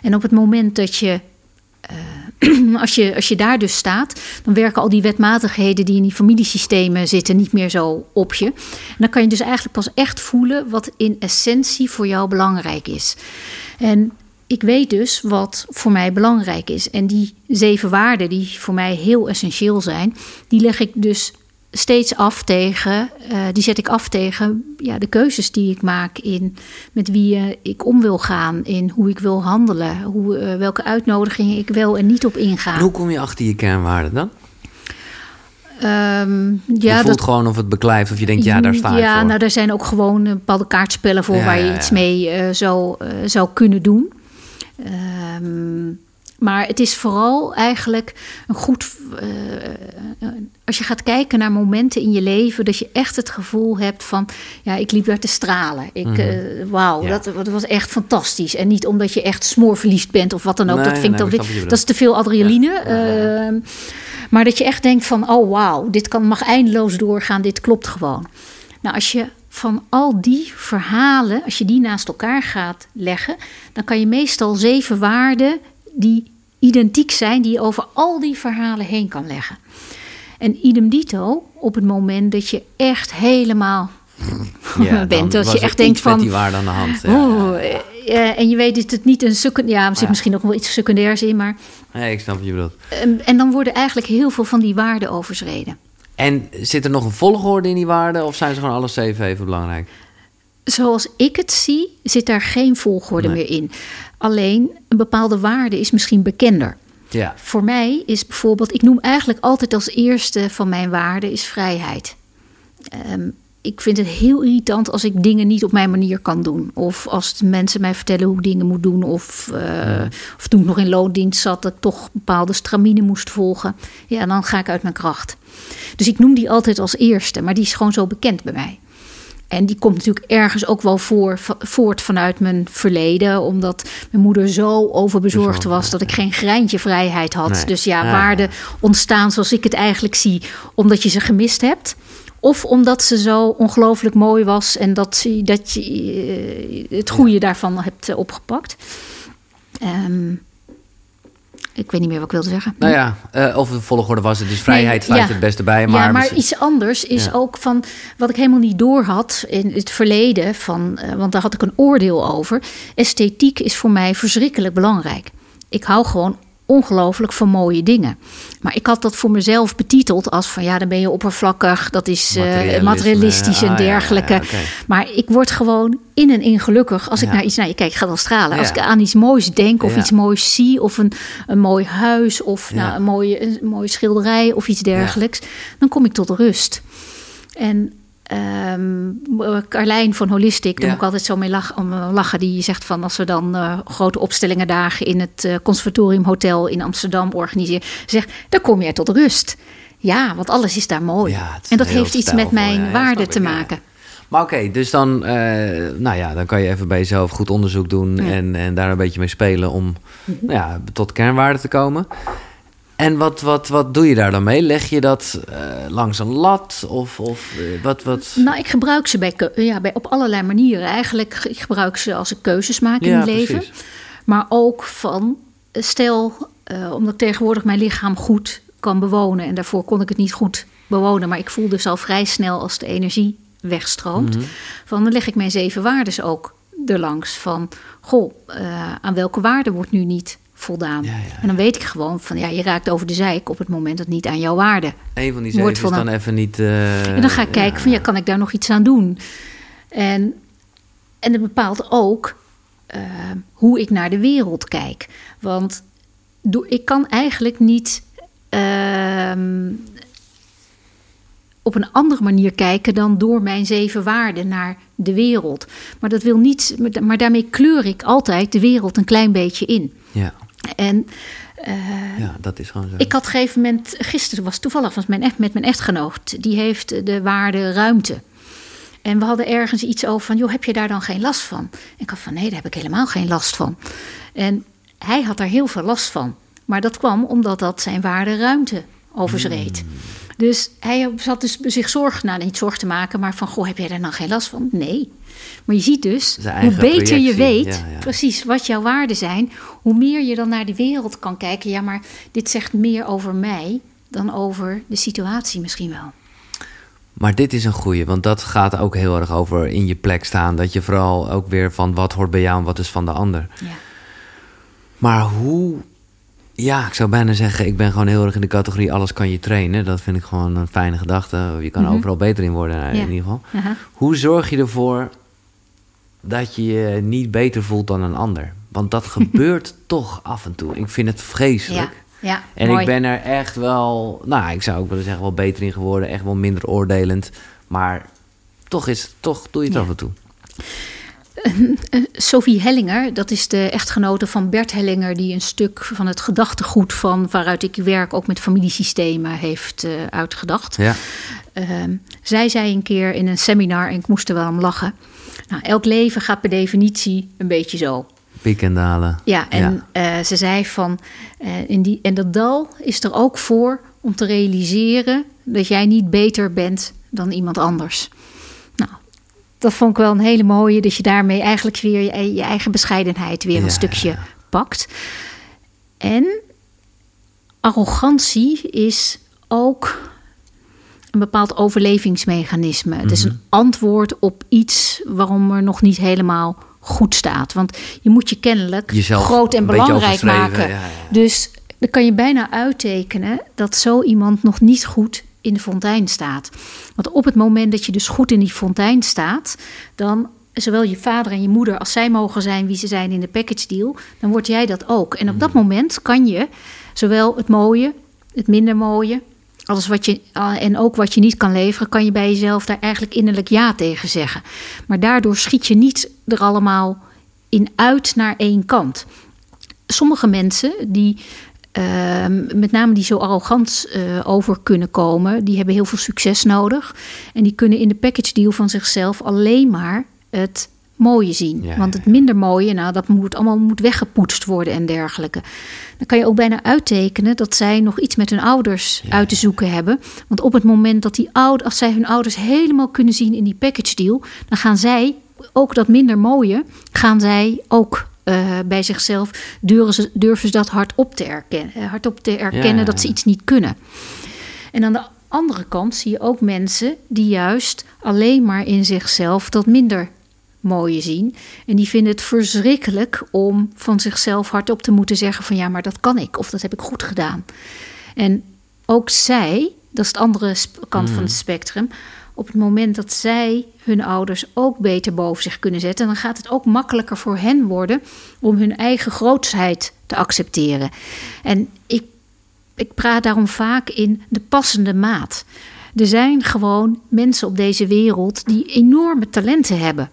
En op het moment dat je, eh, als je, als je daar dus staat, dan werken al die wetmatigheden die in die familiesystemen zitten niet meer zo op je. En dan kan je dus eigenlijk pas echt voelen wat in essentie voor jou belangrijk is. En ik weet dus wat voor mij belangrijk is. En die zeven waarden die voor mij heel essentieel zijn, die leg ik dus steeds af tegen, uh, die zet ik af tegen ja, de keuzes die ik maak in met wie uh, ik om wil gaan, in hoe ik wil handelen, hoe, uh, welke uitnodigingen ik wel en niet op inga. En hoe kom je achter je kernwaarden dan? Um, je ja, voelt dat, gewoon of het beklijft of je denkt, ja, daar sta ik ja, voor. nou, er zijn ook gewoon bepaalde kaartspellen voor Ja, waar je ja, iets ja. mee zou, zou kunnen doen. Um, maar het is vooral eigenlijk een goed. Uh, als je gaat kijken naar momenten in je leven, dat je echt het gevoel hebt van: ja, ik liep daar te stralen. Ik, Mhm. uh, wauw, Ja. dat, dat was echt fantastisch. En niet omdat je echt smoorverliefd bent of wat dan ook. Nee, dat vind nee, ik dat is te veel adrenaline. Ja. Uh, maar dat je echt denkt van: oh wauw, dit kan, mag eindeloos doorgaan. Dit klopt gewoon. Nou, als je van al die verhalen, als je die naast elkaar gaat leggen, dan kan je meestal zeven waarden die identiek zijn, die je over al die verhalen heen kan leggen. En idem dito, op het moment dat je echt helemaal Ja, bent, dat was je echt denkt van. die waarde aan de hand. Ja, Oh, ja. eh, en je weet dat het niet een secundair. Ja, er zit Ja. misschien ook wel iets secundairs in, maar. Nee, ik snap wat je bedoelt. ehm, en dan worden eigenlijk heel veel van die waarden overschreden. En zit er nog een volgorde in die waarden of zijn ze gewoon alle zeven even belangrijk? Zoals ik het zie, zit daar geen volgorde Nee. meer in. Alleen een bepaalde waarde is misschien bekender. Ja. Voor mij is bijvoorbeeld, ik noem eigenlijk altijd als eerste van mijn waarden is vrijheid. Ehm, ik vind het heel irritant als ik dingen niet op mijn manier kan doen. Of als mensen mij vertellen hoe ik dingen moet doen. Of, uh, of toen ik nog in loondienst zat, dat ik toch bepaalde stramine moest volgen. Ja, dan ga ik uit mijn kracht. Dus ik noem die altijd als eerste, maar die is gewoon zo bekend bij mij. En die komt natuurlijk ergens ook wel voor, voort vanuit mijn verleden. Omdat mijn moeder zo overbezorgd Bezorgd, was dat ik geen greintje vrijheid had. Nee. Dus ja, Ja, waarden ja. ontstaan zoals ik het eigenlijk zie, omdat je ze gemist hebt. of omdat ze zo ongelooflijk mooi was en dat, ze, dat je eh, het goede daarvan hebt eh, opgepakt. Ehm, ik weet niet meer wat ik wilde zeggen. Nou ja, uh, of de volgorde was het. Dus vrijheid Nee, ja. het beste bij. Maar, ja, maar iets anders is Ja. ook van wat ik helemaal niet door had in het verleden. Van, eh, want daar had ik een oordeel over. Esthetiek is voor mij verschrikkelijk belangrijk. Ik hou gewoon ongelooflijk van mooie dingen. Maar ik had dat voor mezelf betiteld als van ja, dan ben je oppervlakkig. Dat is eh, materialistisch en ah, ja, dergelijke. ja. Maar ik word gewoon in en in gelukkig als ik naar iets, nou je kijkt, ik ga dan stralen. Als ik aan iets moois denk of iets moois zie of een, een mooi huis of nou, een, mooie, een mooie schilderij of iets dergelijks, dan kom ik tot rust. En ehm, Carlijn van Holistic, daar Ja. moet ik altijd zo mee lachen, om eh, lachen. Die zegt van als we dan eh, grote opstellingen dagen in het eh, Conservatorium Hotel in Amsterdam organiseren, zegt, dan kom jij tot rust. Ja, want alles is daar mooi. Ja, het is en dat heeft iets met mijn ja, waarde te ik, maken. Maar oké, dus dan, nou ja, dan kan je even bij jezelf goed onderzoek doen. Mhm. en, en daar een beetje mee spelen om nou ja, tot kernwaarden te komen. En wat, wat, wat doe je daar dan mee? Leg je dat eh, langs een lat of, of eh, wat, wat? Nou, ik gebruik ze bij, ja, bij, op allerlei manieren. Eigenlijk, ik gebruik ze als ik keuzes maak in Ja, het leven. precies. Maar ook van, eh, stel, omdat ik tegenwoordig mijn lichaam goed kan bewonen. En daarvoor kon ik het niet goed bewonen. Maar ik voel dus al vrij snel als de energie wegstroomt. Mhm. Van, dan leg ik mijn zeven waardes ook erlangs. Van, goh, aan welke waarde wordt nu niet voldaan? Ja, ja, En dan weet ik gewoon van, ja, je raakt over de zeik op het moment dat niet aan jouw waarde Een van die zeven is dan even niet... eh, en dan ga ik kijken van ja, kan ik daar nog iets aan doen? En, en het bepaalt ook eh, hoe ik naar de wereld kijk. Want doe- ik kan eigenlijk niet ehm, op een andere manier kijken dan door mijn zeven waarden naar de wereld. Maar dat wil niet, maar daarmee kleur ik altijd de wereld een klein beetje in. Ja, En eh, ja, dat is gewoon zo. ik had op een gegeven moment, gisteren was toevallig was mijn echt, met mijn echtgenoot, die heeft de waarde ruimte. En we hadden ergens iets over van, joh, heb je daar dan geen last van? En ik had van, nee, daar heb ik helemaal geen last van. En hij had daar heel veel last van. Maar dat kwam omdat dat zijn waarde ruimte overschreed. Hmm. Dus hij zat dus zich zorgen, nou niet zorg te maken, maar van, goh, heb jij daar dan geen last van? Nee. Maar je ziet dus, hoe beter je weet, ja, ja. precies wat jouw waarden zijn, hoe meer je dan naar de wereld kan kijken. Ja, maar dit zegt meer over mij dan over de situatie misschien wel. Maar dit is een goeie, want dat gaat ook heel erg over in je plek staan. Dat je vooral ook weer van wat hoort bij jou en wat is van de ander. Ja. Maar hoe... Ja, ik zou bijna zeggen, ik ben gewoon heel erg in de categorie alles kan je trainen. Dat vind ik gewoon een fijne gedachte. Je kan Mhm. overal beter in worden in Ja. ieder geval. Hoe zorg je ervoor dat je je niet beter voelt dan een ander? Want dat gebeurt toch af en toe. Ik vind het vreselijk. Ja, ja En mooi. ik ben er echt wel, nou, ik zou ook willen zeggen, wel beter in geworden. Echt wel minder oordelend. Maar toch, is, toch doe je het Ja. af en toe. Sophie Hellinger, dat is de echtgenote van Bert Hellinger, die een stuk van het gedachtegoed van waaruit ik werk, ook met familiesystemen, heeft eh, uitgedacht. Ja, zij zei een keer in een seminar, en ik moest er wel om lachen. Nou, elk leven gaat per definitie een beetje zo. piek en dalen. Ja, en eh, ze zei van, eh, in die, en dat dal is er ook voor om te realiseren dat jij niet beter bent dan iemand anders. Nou, dat vond ik wel een hele mooie, dat je daarmee eigenlijk weer je, je eigen bescheidenheid weer Ja, een stukje ja. pakt. En arrogantie is ook een bepaald overlevingsmechanisme. Het is Mhm. een antwoord op iets waarom er nog niet helemaal goed staat. Want je moet je kennelijk Jezelf groot en belangrijk maken. ja, ja. Dus dan kan je bijna uittekenen dat zo iemand nog niet goed in de fontein staat. Want op het moment dat je dus goed in die fontein staat, dan zowel je vader en je moeder, als zij mogen zijn wie ze zijn in de package deal, dan word jij dat ook. En op dat moment kan je zowel het mooie, het minder mooie, alles wat je, ah, en ook wat je niet kan leveren, kan je bij jezelf daar eigenlijk innerlijk ja tegen zeggen. Maar daardoor schiet je niet er allemaal in uit naar één kant. Sommige mensen die ehm, met name die zo arrogant eh, over kunnen komen, die hebben heel veel succes nodig. En die kunnen in de package deal van zichzelf alleen maar het mooie zien. Ja, Want het minder mooie, nou, dat moet allemaal moet weggepoetst worden en dergelijke. Dan kan je ook bijna uittekenen dat zij nog iets met hun ouders Ja, uit te zoeken hebben. Want op het moment dat die ouders, als zij hun ouders helemaal kunnen zien in die package deal, dan gaan zij ook dat minder mooie, gaan zij ook eh, bij zichzelf durven ze, durven ze dat hardop te erkennen, eh, hardop te erkennen ja, dat ze iets niet kunnen. En aan de andere kant zie je ook mensen die juist alleen maar in zichzelf dat minder mooie zien. En die vinden het verschrikkelijk om van zichzelf hardop te moeten zeggen van ja, maar dat kan ik of dat heb ik goed gedaan. En ook zij, dat is de andere kant van het spectrum, op het moment dat zij hun ouders ook beter boven zich kunnen zetten, dan gaat het ook makkelijker voor hen worden om hun eigen grootsheid te accepteren. En ik ik praat daarom vaak in de passende maat. Er zijn gewoon mensen op deze wereld die enorme talenten hebben.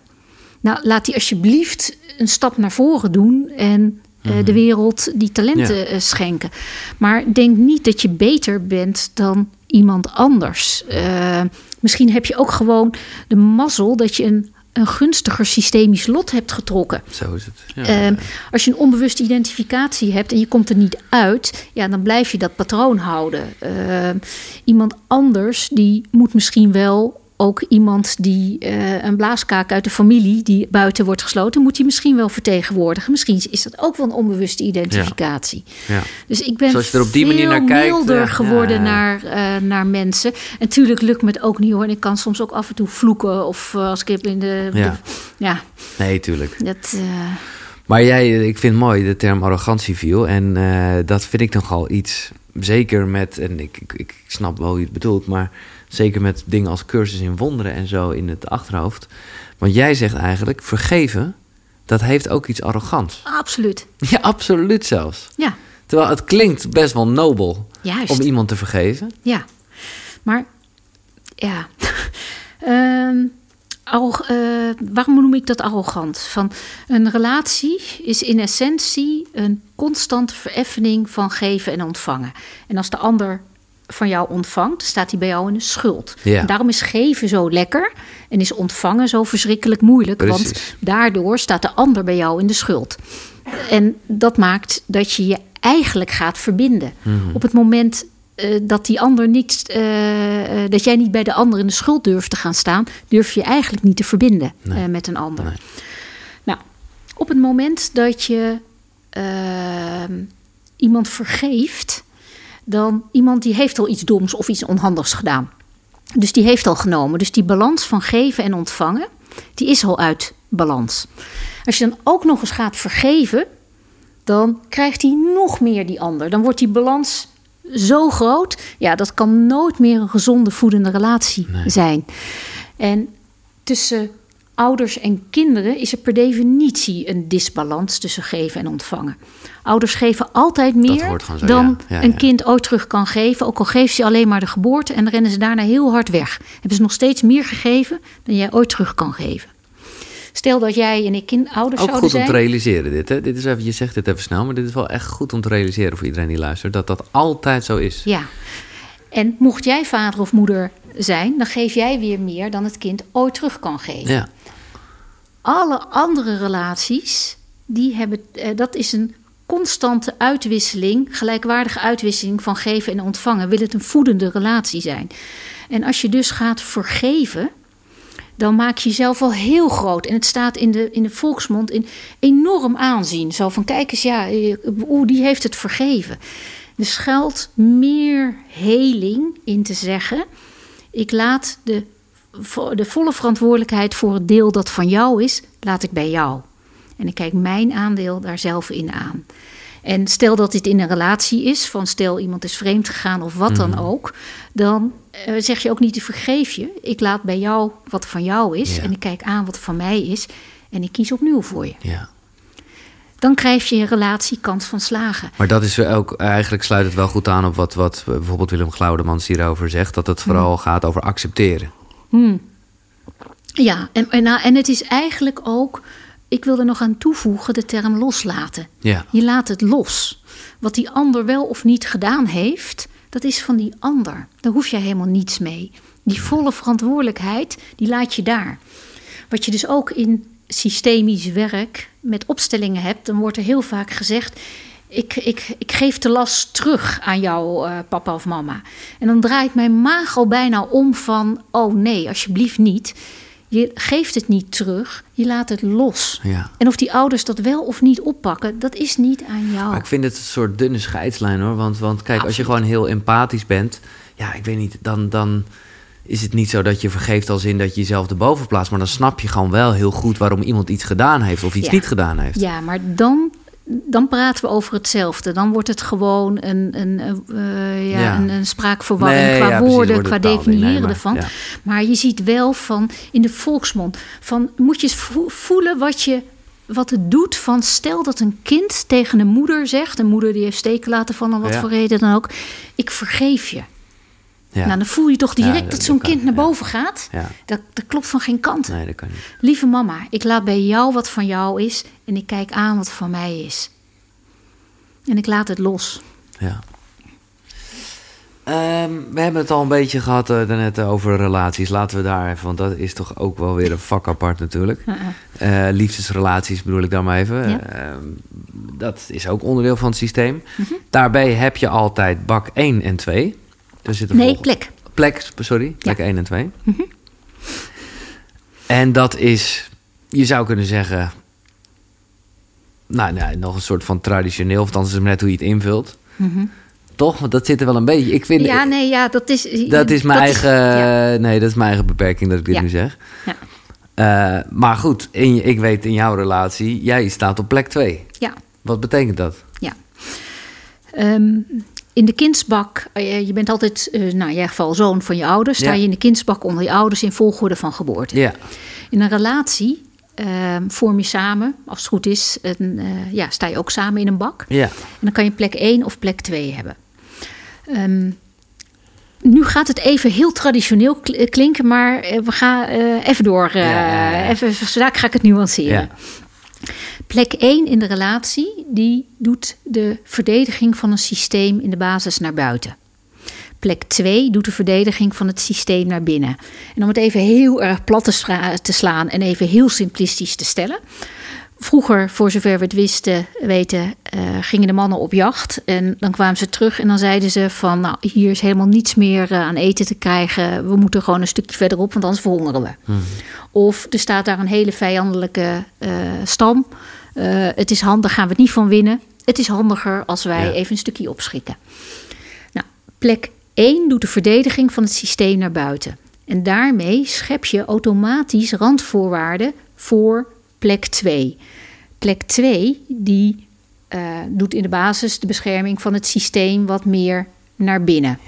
Nou, laat die alsjeblieft een stap naar voren doen en eh, de wereld die talenten Ja. eh, schenken. Maar denk niet dat je beter bent dan iemand anders. Eh, misschien heb je ook gewoon de mazzel dat je een, een gunstiger systemisch lot hebt getrokken. Zo is het. Ja. Ehm, als je een onbewuste identificatie hebt en je komt er niet uit, ja, dan blijf je dat patroon houden. Ehm, iemand anders die moet misschien wel ook iemand die eh, een blaaskaak uit de familie die buiten wordt gesloten, moet hij misschien wel vertegenwoordigen. Misschien is dat ook wel een onbewuste identificatie. ja. Dus ik ben Zoals je er op die manier naar kijkt, milder geworden naar, eh, naar mensen. En natuurlijk lukt me het ook niet hoor. En ik kan soms ook af en toe vloeken of eh, als ik heb in de, Ja. de- ja Nee, tuurlijk. dat. Maar jij, ik vind mooi, de term arrogantie viel. En dat vind ik nogal iets. Zeker met, en ik, ik, ik snap wel hoe je het bedoelt, maar zeker met dingen als cursus in wonderen en zo in het achterhoofd. Want jij zegt eigenlijk, vergeven, dat heeft ook iets arrogants. absoluut. Ja, absoluut zelfs. Ja, Terwijl het klinkt best wel nobel juist. om iemand te vergeven. Ja, maar ja. Arro- eh, waarom noem ik dat arrogant? Van een relatie is in essentie een constante vereffening van geven en ontvangen. En als de ander jou ontvangt, staat hij bij jou in de schuld. Ja. En daarom is geven zo lekker en is ontvangen zo verschrikkelijk moeilijk. Want daardoor staat de ander bij jou in de schuld. En dat maakt dat je je eigenlijk gaat verbinden. Mhm. Op het moment eh, dat die ander niet, eh, eh, dat jij niet bij de ander in de schuld durft te gaan staan, durf je eigenlijk niet te verbinden Nee. met een ander. Nee. Nou, op het moment dat je ehm, iemand vergeeft, dan iemand die heeft al iets doms of iets onhandigs gedaan. Dus die heeft al genomen. Dus die balans van geven en ontvangen, die is al uit balans. Als je dan ook nog eens gaat vergeven, dan krijgt hij nog meer die ander. Dan wordt die balans zo groot. Ja, dat kan nooit meer een gezonde voedende relatie Nee. zijn. En tussen ouders en kinderen is er per definitie een disbalans tussen geven en ontvangen. Ouders geven altijd meer zo, dan ja. Ja, een ja. kind ooit terug kan geven. Ook al geeft ze alleen maar de geboorte en rennen ze daarna heel hard weg. Hebben ze nog steeds meer gegeven dan jij ooit terug kan geven. Stel dat jij en ik kind, ouders Ook zouden goed om te realiseren dit. Hè? dit is even, je zegt dit even snel, maar dit is wel echt goed om te realiseren voor iedereen die luistert. Dat dat altijd zo is. Ja. En mocht jij vader of moeder zijn, dan geef jij weer meer dan het kind ooit terug kan geven. Ja, Alle andere relaties, die hebben, eh, dat is een constante uitwisseling, gelijkwaardige uitwisseling van geven en ontvangen. Wil het een voedende relatie zijn? En als je dus gaat vergeven, dan maak je jezelf al heel groot. En het staat in de, in de volksmond in enorm aanzien. Zo van, kijk eens, ja, oeh, die heeft het vergeven. Er schuilt meer heling in te zeggen... ik laat de, de volle verantwoordelijkheid voor het deel dat van jou is... laat ik bij jou. En ik kijk mijn aandeel daar zelf in aan. En stel dat dit in een relatie is, van stel iemand is vreemd gegaan of wat dan ook, dan eh, zeg je ook niet, vergeef je. Ik laat bij jou wat van jou is Ja. en ik kijk aan wat van mij is en ik kies opnieuw voor je. ja. Dan krijg je een relatie kans van slagen. Maar dat is ook, eigenlijk sluit het wel goed aan op wat, wat bijvoorbeeld Willem Glaudemans hierover zegt. Dat het vooral gaat over accepteren. Ja, en, en, nou, en het is eigenlijk ook, ik wil er nog aan toevoegen, de term loslaten. Ja, Je laat het los. Wat die ander wel of niet gedaan heeft, dat is van die ander. Daar hoef je helemaal niets mee. Die volle verantwoordelijkheid, die laat je daar. Wat je dus ook in systemisch werk met opstellingen heb, dan wordt er heel vaak gezegd: ik, ik, ik geef de last terug aan jou, uh, papa of mama. En dan draait mijn maag al bijna om van: oh nee, alsjeblieft niet. Je geeft het niet terug, je laat het los. Ja. En of die ouders dat wel of niet oppakken, dat is niet aan jou. Maar ik vind het een soort dunne scheidslijn hoor. Want, want kijk, als je gewoon heel empathisch bent, ja, ik weet niet, dan. dan is het niet zo dat je vergeeft als in dat je jezelf erboven plaatst. Maar dan snap je gewoon wel heel goed waarom iemand iets gedaan heeft of iets Ja. niet gedaan heeft. Ja, maar dan, dan praten we over hetzelfde. Dan wordt het gewoon een, een, eh, ja, Ja. een, een spraakverwarring Nee, qua ja, woorden, qua nee, definiëren maar, ervan. Maar je ziet wel van in de volksmond, van moet je voelen wat je wat het doet van stel dat een kind tegen een moeder zegt, een moeder die heeft steken laten van om wat Ja. voor reden dan ook, ik vergeef je. Ja. Nou, dan voel je toch direct Ja, dat, dat- zo'n kind naar ja. boven gaat. Dat, dat klopt van geen kant. Nee, dat kan niet. Lieve mama, ik laat bij jou wat van jou is en ik kijk aan wat van mij is. En ik laat het los. Ja. Ehm, we hebben het al een beetje gehad eh, daarnet over relaties. Laten we daar even, want dat is toch ook wel weer een vak apart natuurlijk. Eh, liefdesrelaties bedoel ik dan maar even. Ehm, dat is ook onderdeel van het systeem. Mhm. Daarbij heb je altijd bak 1 en 2. Zit een Nee, plek. Plek, sorry. Plek Ja. 1 en 2. Mhm. En dat is, je zou kunnen zeggen... Nou, nou, nog een soort van traditioneel. Of althans is het net hoe je het invult. Mhm. Toch? Want dat zit er wel een beetje. Ik vind, Ja, nee, ja, dat is... dat is mijn eigen. ja. Nee, dat is mijn eigen beperking dat ik dit Ja. nu zeg. Ja. Eh, maar goed, in, ik weet in jouw relatie, jij staat op plek 2. Ja, Wat betekent dat? ja. Ehm, in de kindsbak, eh, je bent altijd, eh, nou in ieder geval zoon van je ouders, sta Ja. je in de kindsbak onder je ouders in volgorde van geboorte. Ja, In een relatie ehm, vorm je samen, als het goed is, een, eh, ja, sta je ook samen in een bak. ja, En dan kan je plek 1 of plek 2 hebben. Ehm, nu gaat het even heel traditioneel kl- klinken, maar we gaan even door. Ja, ja, ja. Even, vandaag ga ik het nuanceren. Plek 1 in de relatie, die doet de verdediging van een systeem in de basis naar buiten. Plek 2 doet de verdediging van het systeem naar binnen. En om het even heel erg plat te, slaan en even heel simplistisch te stellen. Vroeger, voor zover we het wisten, weten, eh, gingen de mannen op jacht. En dan kwamen ze terug en dan zeiden ze van... nou, hier is helemaal niets meer eh, aan eten te krijgen. We moeten gewoon een stukje verderop, want anders verhongeren we. Of er staat daar een hele vijandelijke eh, stam. Eh, het is handig, gaan we het niet van winnen. Het is handiger als wij Ja. even een stukje opschikken. Nou, plek 1 doet de verdediging van het systeem naar buiten. En daarmee schep je automatisch randvoorwaarden voor plek 2. Plek 2 die eh, doet in de basis de bescherming van het systeem wat meer naar binnen.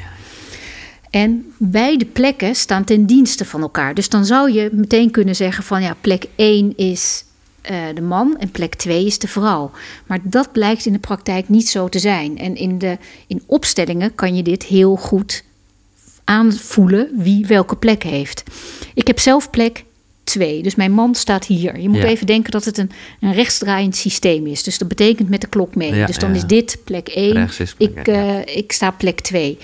En beide plekken staan ten dienste van elkaar. Dus dan zou je meteen kunnen zeggen van ja, plek 1 is eh, de man en plek 2 is de vrouw. Maar dat blijkt in de praktijk niet zo te zijn. En in, de, in opstellingen kan je dit heel goed aanvoelen wie welke plek heeft. Ik heb zelf plek 2, dus mijn man staat hier. Je moet Ja. even denken dat het een, een rechtsdraaiend systeem is. Dus dat betekent met de klok mee. Ja, dus dan ja. is dit plek 1, Rechts is plek ik, eh, ik sta plek 2.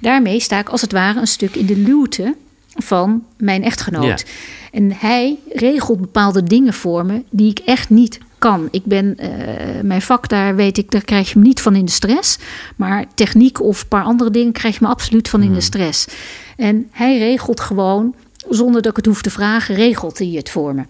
Daarmee sta ik als het ware een stuk in de luwte van mijn echtgenoot. En hij regelt bepaalde dingen voor me die ik echt niet kan. Ik ben, eh, mijn vak, daar weet ik, daar krijg je me niet van in de stress. Maar techniek of een paar andere dingen krijg je me absoluut van in de stress. En hij regelt gewoon, zonder dat ik het hoef te vragen, regelt hij het voor me.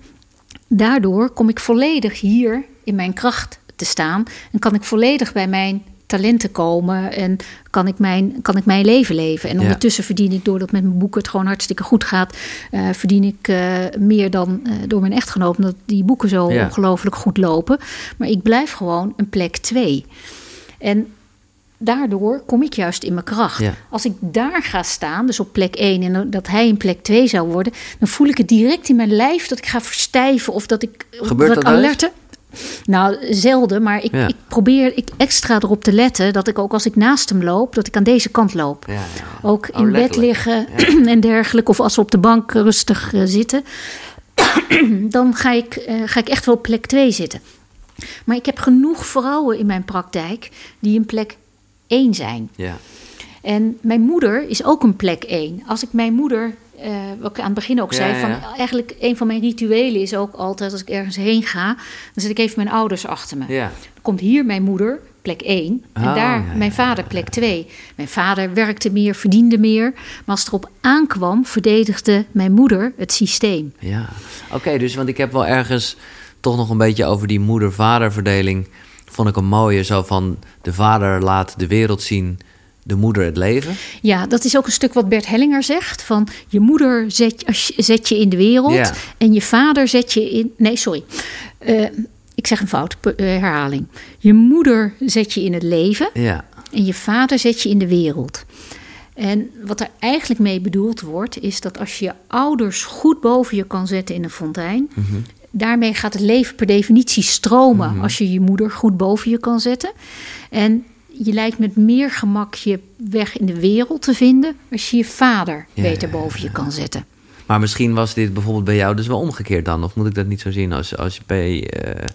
Daardoor kom ik volledig hier in mijn kracht te staan en kan ik volledig bij mijn talenten komen en kan ik mijn, kan ik mijn leven leven. En Ja. ondertussen verdien ik, doordat met mijn boeken het gewoon hartstikke goed gaat, eh, verdien ik eh, meer dan eh, door mijn echtgenoot, omdat die boeken zo Ja. ongelooflijk goed lopen. Maar ik blijf gewoon een plek twee. En daardoor kom ik juist in mijn kracht. Ja. Als ik daar ga staan, dus op plek 1 en dat hij in plek 2 zou worden, dan voel ik het direct in mijn lijf dat ik ga verstijven of dat ik Gebeurt dat dat alerte. Nou, zelden, maar ik, Ja. ik probeer ik extra erop te letten dat ik ook als ik naast hem loop, dat ik aan deze kant loop. Ja, ja. Ook Oh, in bed liggen en dergelijke, of als we op de bank rustig eh, zitten, dan ga ik, eh, ga ik echt wel op plek 2 zitten. Maar ik heb genoeg vrouwen in mijn praktijk die in plek 1 zijn. Ja. En mijn moeder is ook een plek 1. Als ik mijn moeder eh, wat ik aan het begin ook Ja, zei, van ja. eigenlijk een van mijn rituelen is ook altijd als ik ergens heen ga, dan zet ik even mijn ouders achter me. Ja. Dan komt hier mijn moeder, plek 1, en Oh, daar mijn vader, plek 2. Mijn vader werkte meer, verdiende meer, maar als het erop aankwam, verdedigde mijn moeder het systeem. Ja, oké, dus want ik heb wel ergens toch nog een beetje over die moeder-vader-verdeling. Vond ik een mooie, zo van de vader laat de wereld zien, de moeder het leven. Ja, dat is ook een stuk wat Bert Hellinger zegt. Van je moeder zet, zet je in de wereld Ja. en je vader zet je in... Nee, sorry. Eh, ik zeg een fout, eh, herhaling. Je moeder zet je in het leven Ja, en je vader zet je in de wereld. En wat er eigenlijk mee bedoeld wordt, is dat als je je ouders goed boven je kan zetten in een fontein, daarmee gaat het leven per definitie stromen als je je moeder goed boven je kan zetten. En je lijkt met meer gemak je weg in de wereld te vinden als je je vader Ja, beter ja, boven je kan zetten. maar misschien was dit bijvoorbeeld bij jou dus wel omgekeerd dan. Of moet ik dat niet zo zien als, als, bij, eh,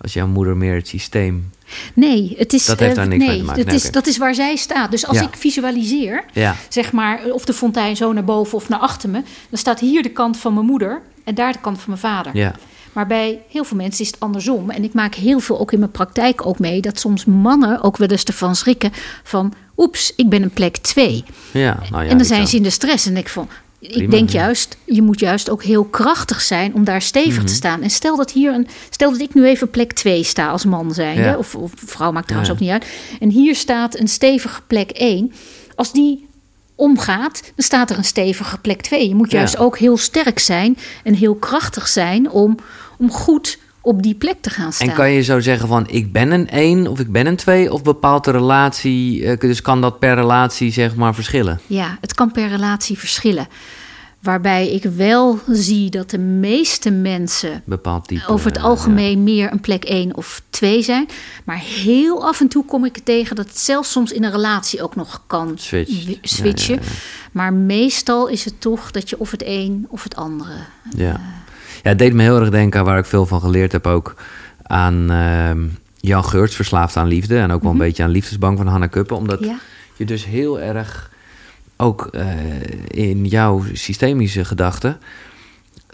als jouw moeder meer het systeem... Nee, het is, Dat heeft eh, daar niks nee, mee te maken. Het Nee, is. Dat is waar zij staat. Dus als Ja. ik visualiseer, Ja, zeg maar, of de fontein zo naar boven of naar achter me, dan staat hier de kant van mijn moeder en daar de kant van mijn vader. ja, Maar bij heel veel mensen is het andersom. En ik maak heel veel ook in mijn praktijk ook mee dat soms mannen ook wel eens ervan schrikken van, oeps, ik ben een plek 2. ja. Nou ja, en dan zijn ze in de stress en ik van. Ik Prima, denk juist, je moet juist ook heel krachtig zijn om daar stevig Mhm. te staan. En stel dat hier een, stel dat ik nu even plek 2 sta als man zijnde, Ja. of, of vrouw maakt trouwens ook niet uit. En hier staat een stevige plek 1. Als die omgaat, dan staat er een stevige plek 2. Je moet juist ook heel sterk zijn en heel krachtig zijn om, om goed op die plek te gaan staan. En kan je zo zeggen van ik ben een 1 of ik ben een 2 of bepaalt de relatie, eh, dus kan dat per relatie zeg maar verschillen? Ja, het kan per relatie verschillen. Waarbij ik wel zie dat de meeste mensen Bepaald type. over het eh, algemeen meer een plek 1 of 2 zijn. Maar heel af en toe kom ik tegen dat het zelfs soms in een relatie ook nog kan Switch. wi- switchen. Ja, ja, Maar meestal is het toch dat je of het een of het andere. Ja. Ja, het deed me heel erg denken aan waar ik veel van geleerd heb ook aan ehm, Jan Geurts, Verslaafd aan Liefde. En ook wel een beetje aan Liefdesbang van Hannah Kuppen. Omdat Mhm. Ja. je dus heel erg ook eh, in jouw systemische gedachten...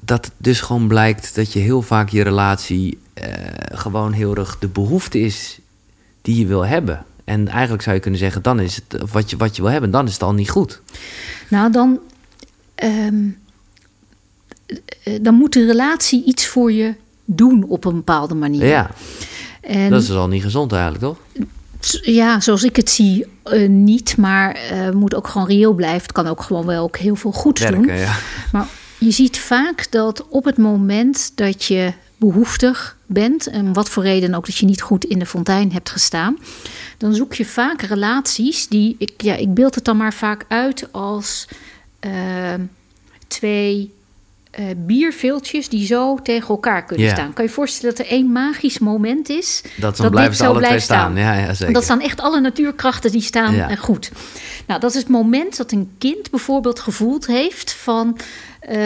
dat dus gewoon blijkt dat je heel vaak je relatie... eh, gewoon heel erg de behoefte is die je wil hebben. En eigenlijk zou je kunnen zeggen, dan is het wat je, wat je wil hebben, dan is het al niet goed. Nou, dan, ehm, eh, dan moet de relatie iets voor je doen op een bepaalde manier. Ja, En, dat is dus al niet gezond eigenlijk, toch? Ja, zoals ik het zie, eh, niet. Maar eh moet ook gewoon reëel blijven. Het kan ook gewoon wel ook heel veel goeds doen. Ja. Maar je ziet vaak dat op het moment dat je behoeftig bent, en wat voor reden ook dat je niet goed in de fontein hebt gestaan, dan zoek je vaak relaties die, ik, ja, ik beeld het dan maar vaak uit als eh, twee eh, bierveeltjes die zo tegen elkaar kunnen staan. Kan je je voorstellen dat er één magisch moment is Dat dan blijven dit ze zo alle twee blijft staan. Ja, ja, zeker. Dat staan echt alle natuurkrachten die staan Ja. goed. Nou, dat is het moment dat een kind bijvoorbeeld gevoeld heeft van eh,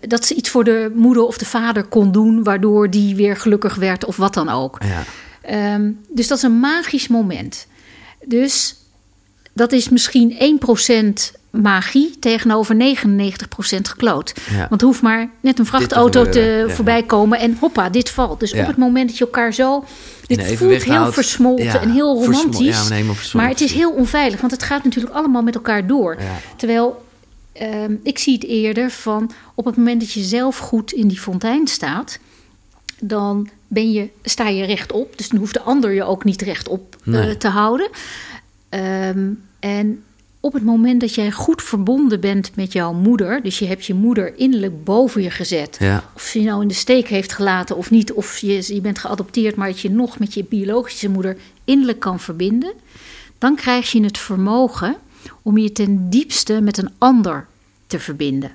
dat ze iets voor de moeder of de vader kon doen, waardoor die weer gelukkig werd of wat dan ook. Ja. Ehm, dus dat is een magisch moment. Dus dat is misschien 1% magie tegenover 99% gekloot. Ja. Want er hoeft maar net een vrachtauto te, ja. voorbij komen en hoppa, dit valt. Dus Ja. op het moment dat je elkaar zo... Dit voelt heel houdt. versmolten en heel romantisch. nee, maar maar het is heel onveilig, want het gaat natuurlijk allemaal met elkaar door. Terwijl ehm, ik zie het eerder van op het moment dat je zelf goed in die fontein staat, dan ben je, sta je rechtop. Dus dan hoeft de ander je ook niet rechtop eh, Nee. te houden. Ehm, en op het moment dat jij goed verbonden bent met jouw moeder, dus je hebt je moeder innerlijk boven je gezet, Ja. of ze je nou in de steek heeft gelaten of niet, of je, je bent geadopteerd, maar dat je nog met je biologische moeder innerlijk kan verbinden, dan krijg je het vermogen om je ten diepste met een ander te verbinden.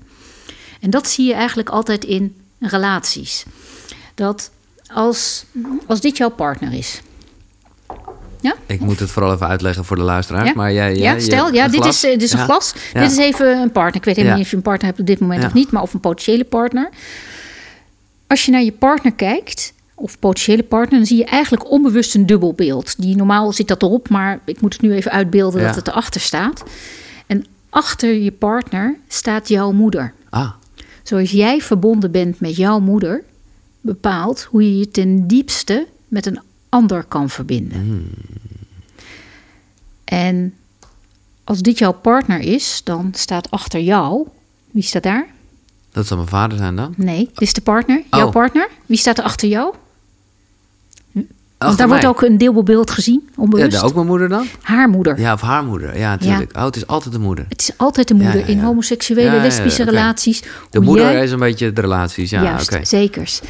En dat zie je eigenlijk altijd in relaties. Dat als, als dit jouw partner is. Ja? Ik moet het vooral even uitleggen voor de luisteraar. Ja? Maar jij, ja, stel, je- ja, dit glas? is, eh, dit is een glas. Dit is even een partner. Ik weet helemaal niet of je een partner hebt op dit moment of niet, maar of een potentiële partner. Als je naar je partner kijkt, of potentiële partner, dan zie je eigenlijk onbewust een dubbelbeeld. Die normaal zit dat erop, maar ik moet het nu even uitbeelden dat het erachter staat. En achter je partner staat jouw moeder. Ah, Zoals jij verbonden bent met jouw moeder, bepaalt hoe je je ten diepste met een ander kan verbinden. En als dit jouw partner is, dan staat achter jou. Wie staat daar? dat zal mijn vader zijn dan? Nee, dit is de partner. Jouw Oh. partner. Wie staat er achter jou? Want daar wordt ook een deelbeeld gezien, Ja, onbewust. de- ook mijn moeder dan? Haar moeder. Ja, of haar moeder. Ja, natuurlijk. Oh, het is altijd de moeder. Het is altijd de moeder Ja, ja, in ja. homoseksuele, Ja, ja, ja, lesbische relaties. De moeder jij- is een beetje de relaties. Ja, Juist, zekers.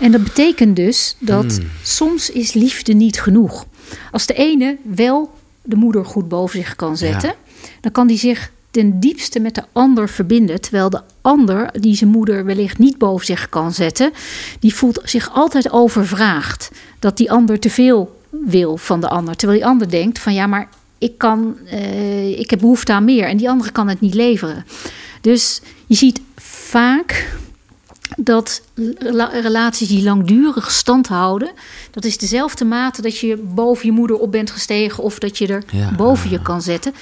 En dat betekent dus dat Hmm. soms is liefde niet genoeg. Als de ene wel de moeder goed boven zich kan zetten, dan kan die zich ten diepste met de ander verbinden. Terwijl de ander, die zijn moeder wellicht niet boven zich kan zetten, die voelt zich altijd overvraagd. Dat die ander te veel wil van de ander. Terwijl die ander denkt van ja, maar ik, kan, eh, ik heb behoefte aan meer en die andere kan het niet leveren. Dus je ziet vaak dat rela- relaties die langdurig stand houden, dat is dezelfde mate dat je boven je moeder op bent gestegen of dat je er Ja. boven je kan zetten.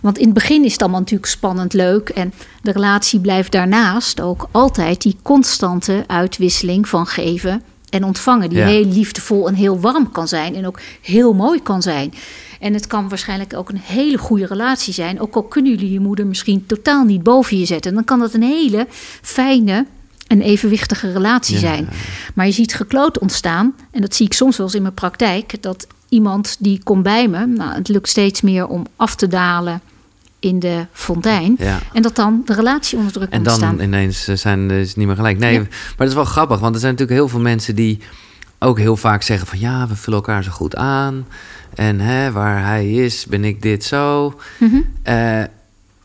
Want in het begin is het allemaal natuurlijk spannend, leuk en de relatie blijft daarnaast ook altijd die constante uitwisseling van geven en ontvangen, die Ja. heel liefdevol en heel warm kan zijn en ook heel mooi kan zijn. En het kan waarschijnlijk ook een hele goede relatie zijn. Ook al kunnen jullie je moeder misschien totaal niet boven je zetten. Dan kan dat een hele fijne en evenwichtige relatie Ja, zijn. Maar je ziet gekloot ontstaan. En dat zie ik soms wel eens in mijn praktijk. Dat iemand die komt bij me. Nou, het lukt steeds meer om af te dalen in de fontein. Ja. En dat dan de relatie onder druk En ontstaan. dan ineens eh, zijn is het niet meer gelijk. Nee, Ja. maar dat is wel grappig, want er zijn natuurlijk heel veel mensen die ook heel vaak zeggen van ja, we vullen elkaar zo goed aan. En hè, waar hij is, ben ik dit zo. Eh,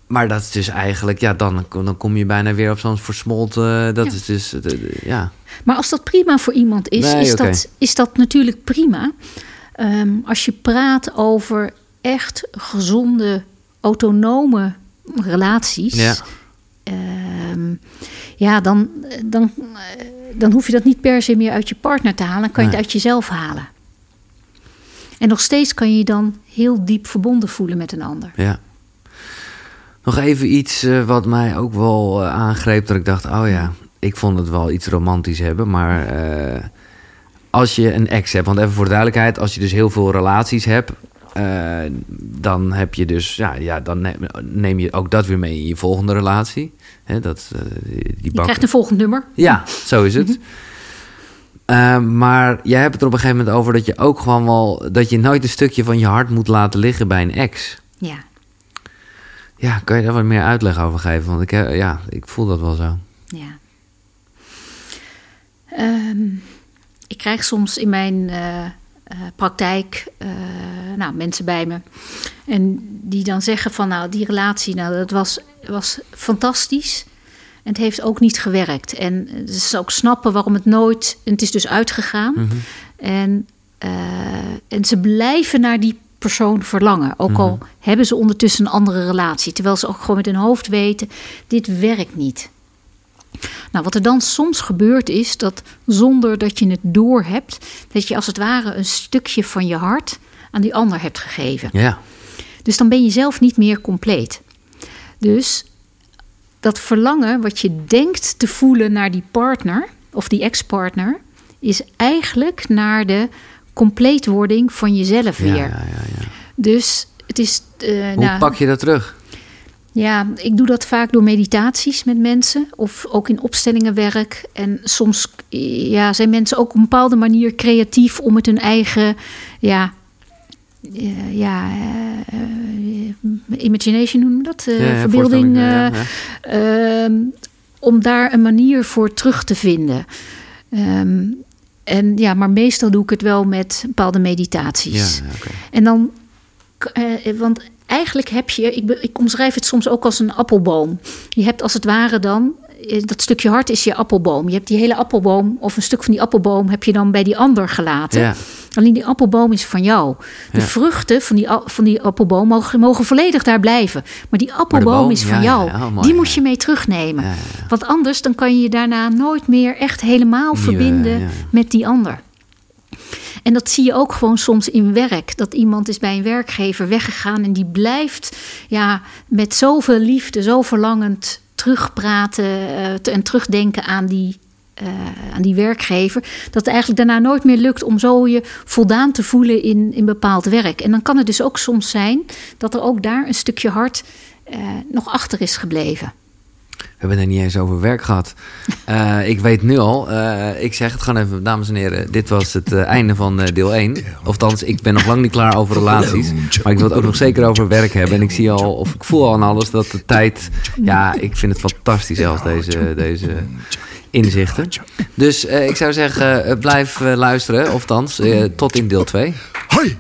maar dat is dus eigenlijk, ja, dan, dan kom je bijna weer op zo'n versmolten. Dat Ja. is dus, eh, de- de- ja. Maar als dat prima voor iemand is, Nee, is, dat, is dat natuurlijk prima. Ehm, als je praat over echt gezonde, autonome relaties. Ja. ehm, ja, dan, dan, eh, dan hoef je dat niet per se meer uit je partner te halen. Dan kan je het uit jezelf halen. En nog steeds kan je je dan heel diep verbonden voelen met een ander. Ja. Nog even iets eh, wat mij ook wel eh, aangreep. Dat ik dacht, oh ja, ik vond het wel iets romantisch hebben. Maar eh, als je een ex hebt, want even voor de duidelijkheid, als je dus heel veel relaties hebt. dan heb je dus, ja, ja, dan neem, je ook dat weer mee in je volgende relatie. Hè, dat, die, die Je krijgt een volgend nummer. ja, zo is het. Eh, maar jij hebt het er op een gegeven moment over dat je ook gewoon wel... dat je nooit een stukje van je hart moet laten liggen bij een ex. Ja. Ja, kan je daar wat meer uitleg over geven? Want ik, ja, ik voel dat wel zo. Ja. Ehm, ik krijg soms in mijn eh, eh, praktijk eh, nou, mensen bij me. En die dan zeggen van nou, die relatie, nou, dat was, was fantastisch. En het heeft ook niet gewerkt. En ze ook snappen waarom het nooit. En het is dus uitgegaan. En, eh, en ze blijven naar die persoon verlangen. Ook al hebben ze ondertussen een andere relatie. Terwijl ze ook gewoon met hun hoofd weten: dit werkt niet. Nou, wat er dan soms gebeurt is dat zonder dat je het doorhebt, dat je als het ware een stukje van je hart aan die ander hebt gegeven. Ja, Dus dan ben je zelf niet meer compleet. Dus dat verlangen wat je denkt te voelen naar die partner of die ex-partner, is eigenlijk naar de compleetwording van jezelf weer. ja, ja, ja. Dus het is. eh, Hoe nou, pak je dat terug? ja, ik doe dat vaak door meditaties met mensen of ook in opstellingenwerk. En soms ja, zijn mensen ook op een bepaalde manier creatief om met hun eigen ja, eh, ja, eh, imagination noemen we dat, Ja, verbeelding, voorstelling, ja, eh, ja. ehm, om daar een manier voor terug te vinden. Ehm, en ja, maar meestal doe ik het wel met bepaalde meditaties. Ja, ja, oké. En dan, eh, want eigenlijk heb je, ik, be- ik omschrijf het soms ook als een appelboom. Je hebt als het ware dan, eh, dat stukje hart is je appelboom. Je hebt die hele appelboom, of een stuk van die appelboom, heb je dan bij die ander gelaten. Ja. Alleen die appelboom is van jou. De Ja. vruchten van die, van die appelboom mogen, mogen volledig daar blijven. Maar die appelboom boom, is van ja, jou. mooi, die moet je mee terugnemen. Want anders dan kan je je daarna nooit meer echt helemaal Nieuwe, verbinden met die ander. En dat zie je ook gewoon soms in werk. Dat iemand is bij een werkgever weggegaan en die blijft ja, met zoveel liefde, zo verlangend terugpraten uh, en terugdenken aan die, uh, aan die werkgever. Dat het eigenlijk daarna nooit meer lukt om zo je voldaan te voelen in, in bepaald werk. En dan kan het dus ook soms zijn dat er ook daar een stukje hart uh, nog achter is gebleven. We hebben het niet eens over werk gehad. Uh, ik weet nu al, uh, ik zeg het gewoon even, dames en heren. Dit was het uh, einde van deel 1. Ofthans, ik ben nog lang niet klaar over relaties. Maar ik wil het ook nog zeker over werk hebben. En ik zie al, of ik voel al aan alles dat de tijd... Ja, ik vind het fantastisch zelfs, deze, deze inzichten. Dus ik zou zeggen, blijf luisteren. Ofthans, tot in deel 2. Hoi!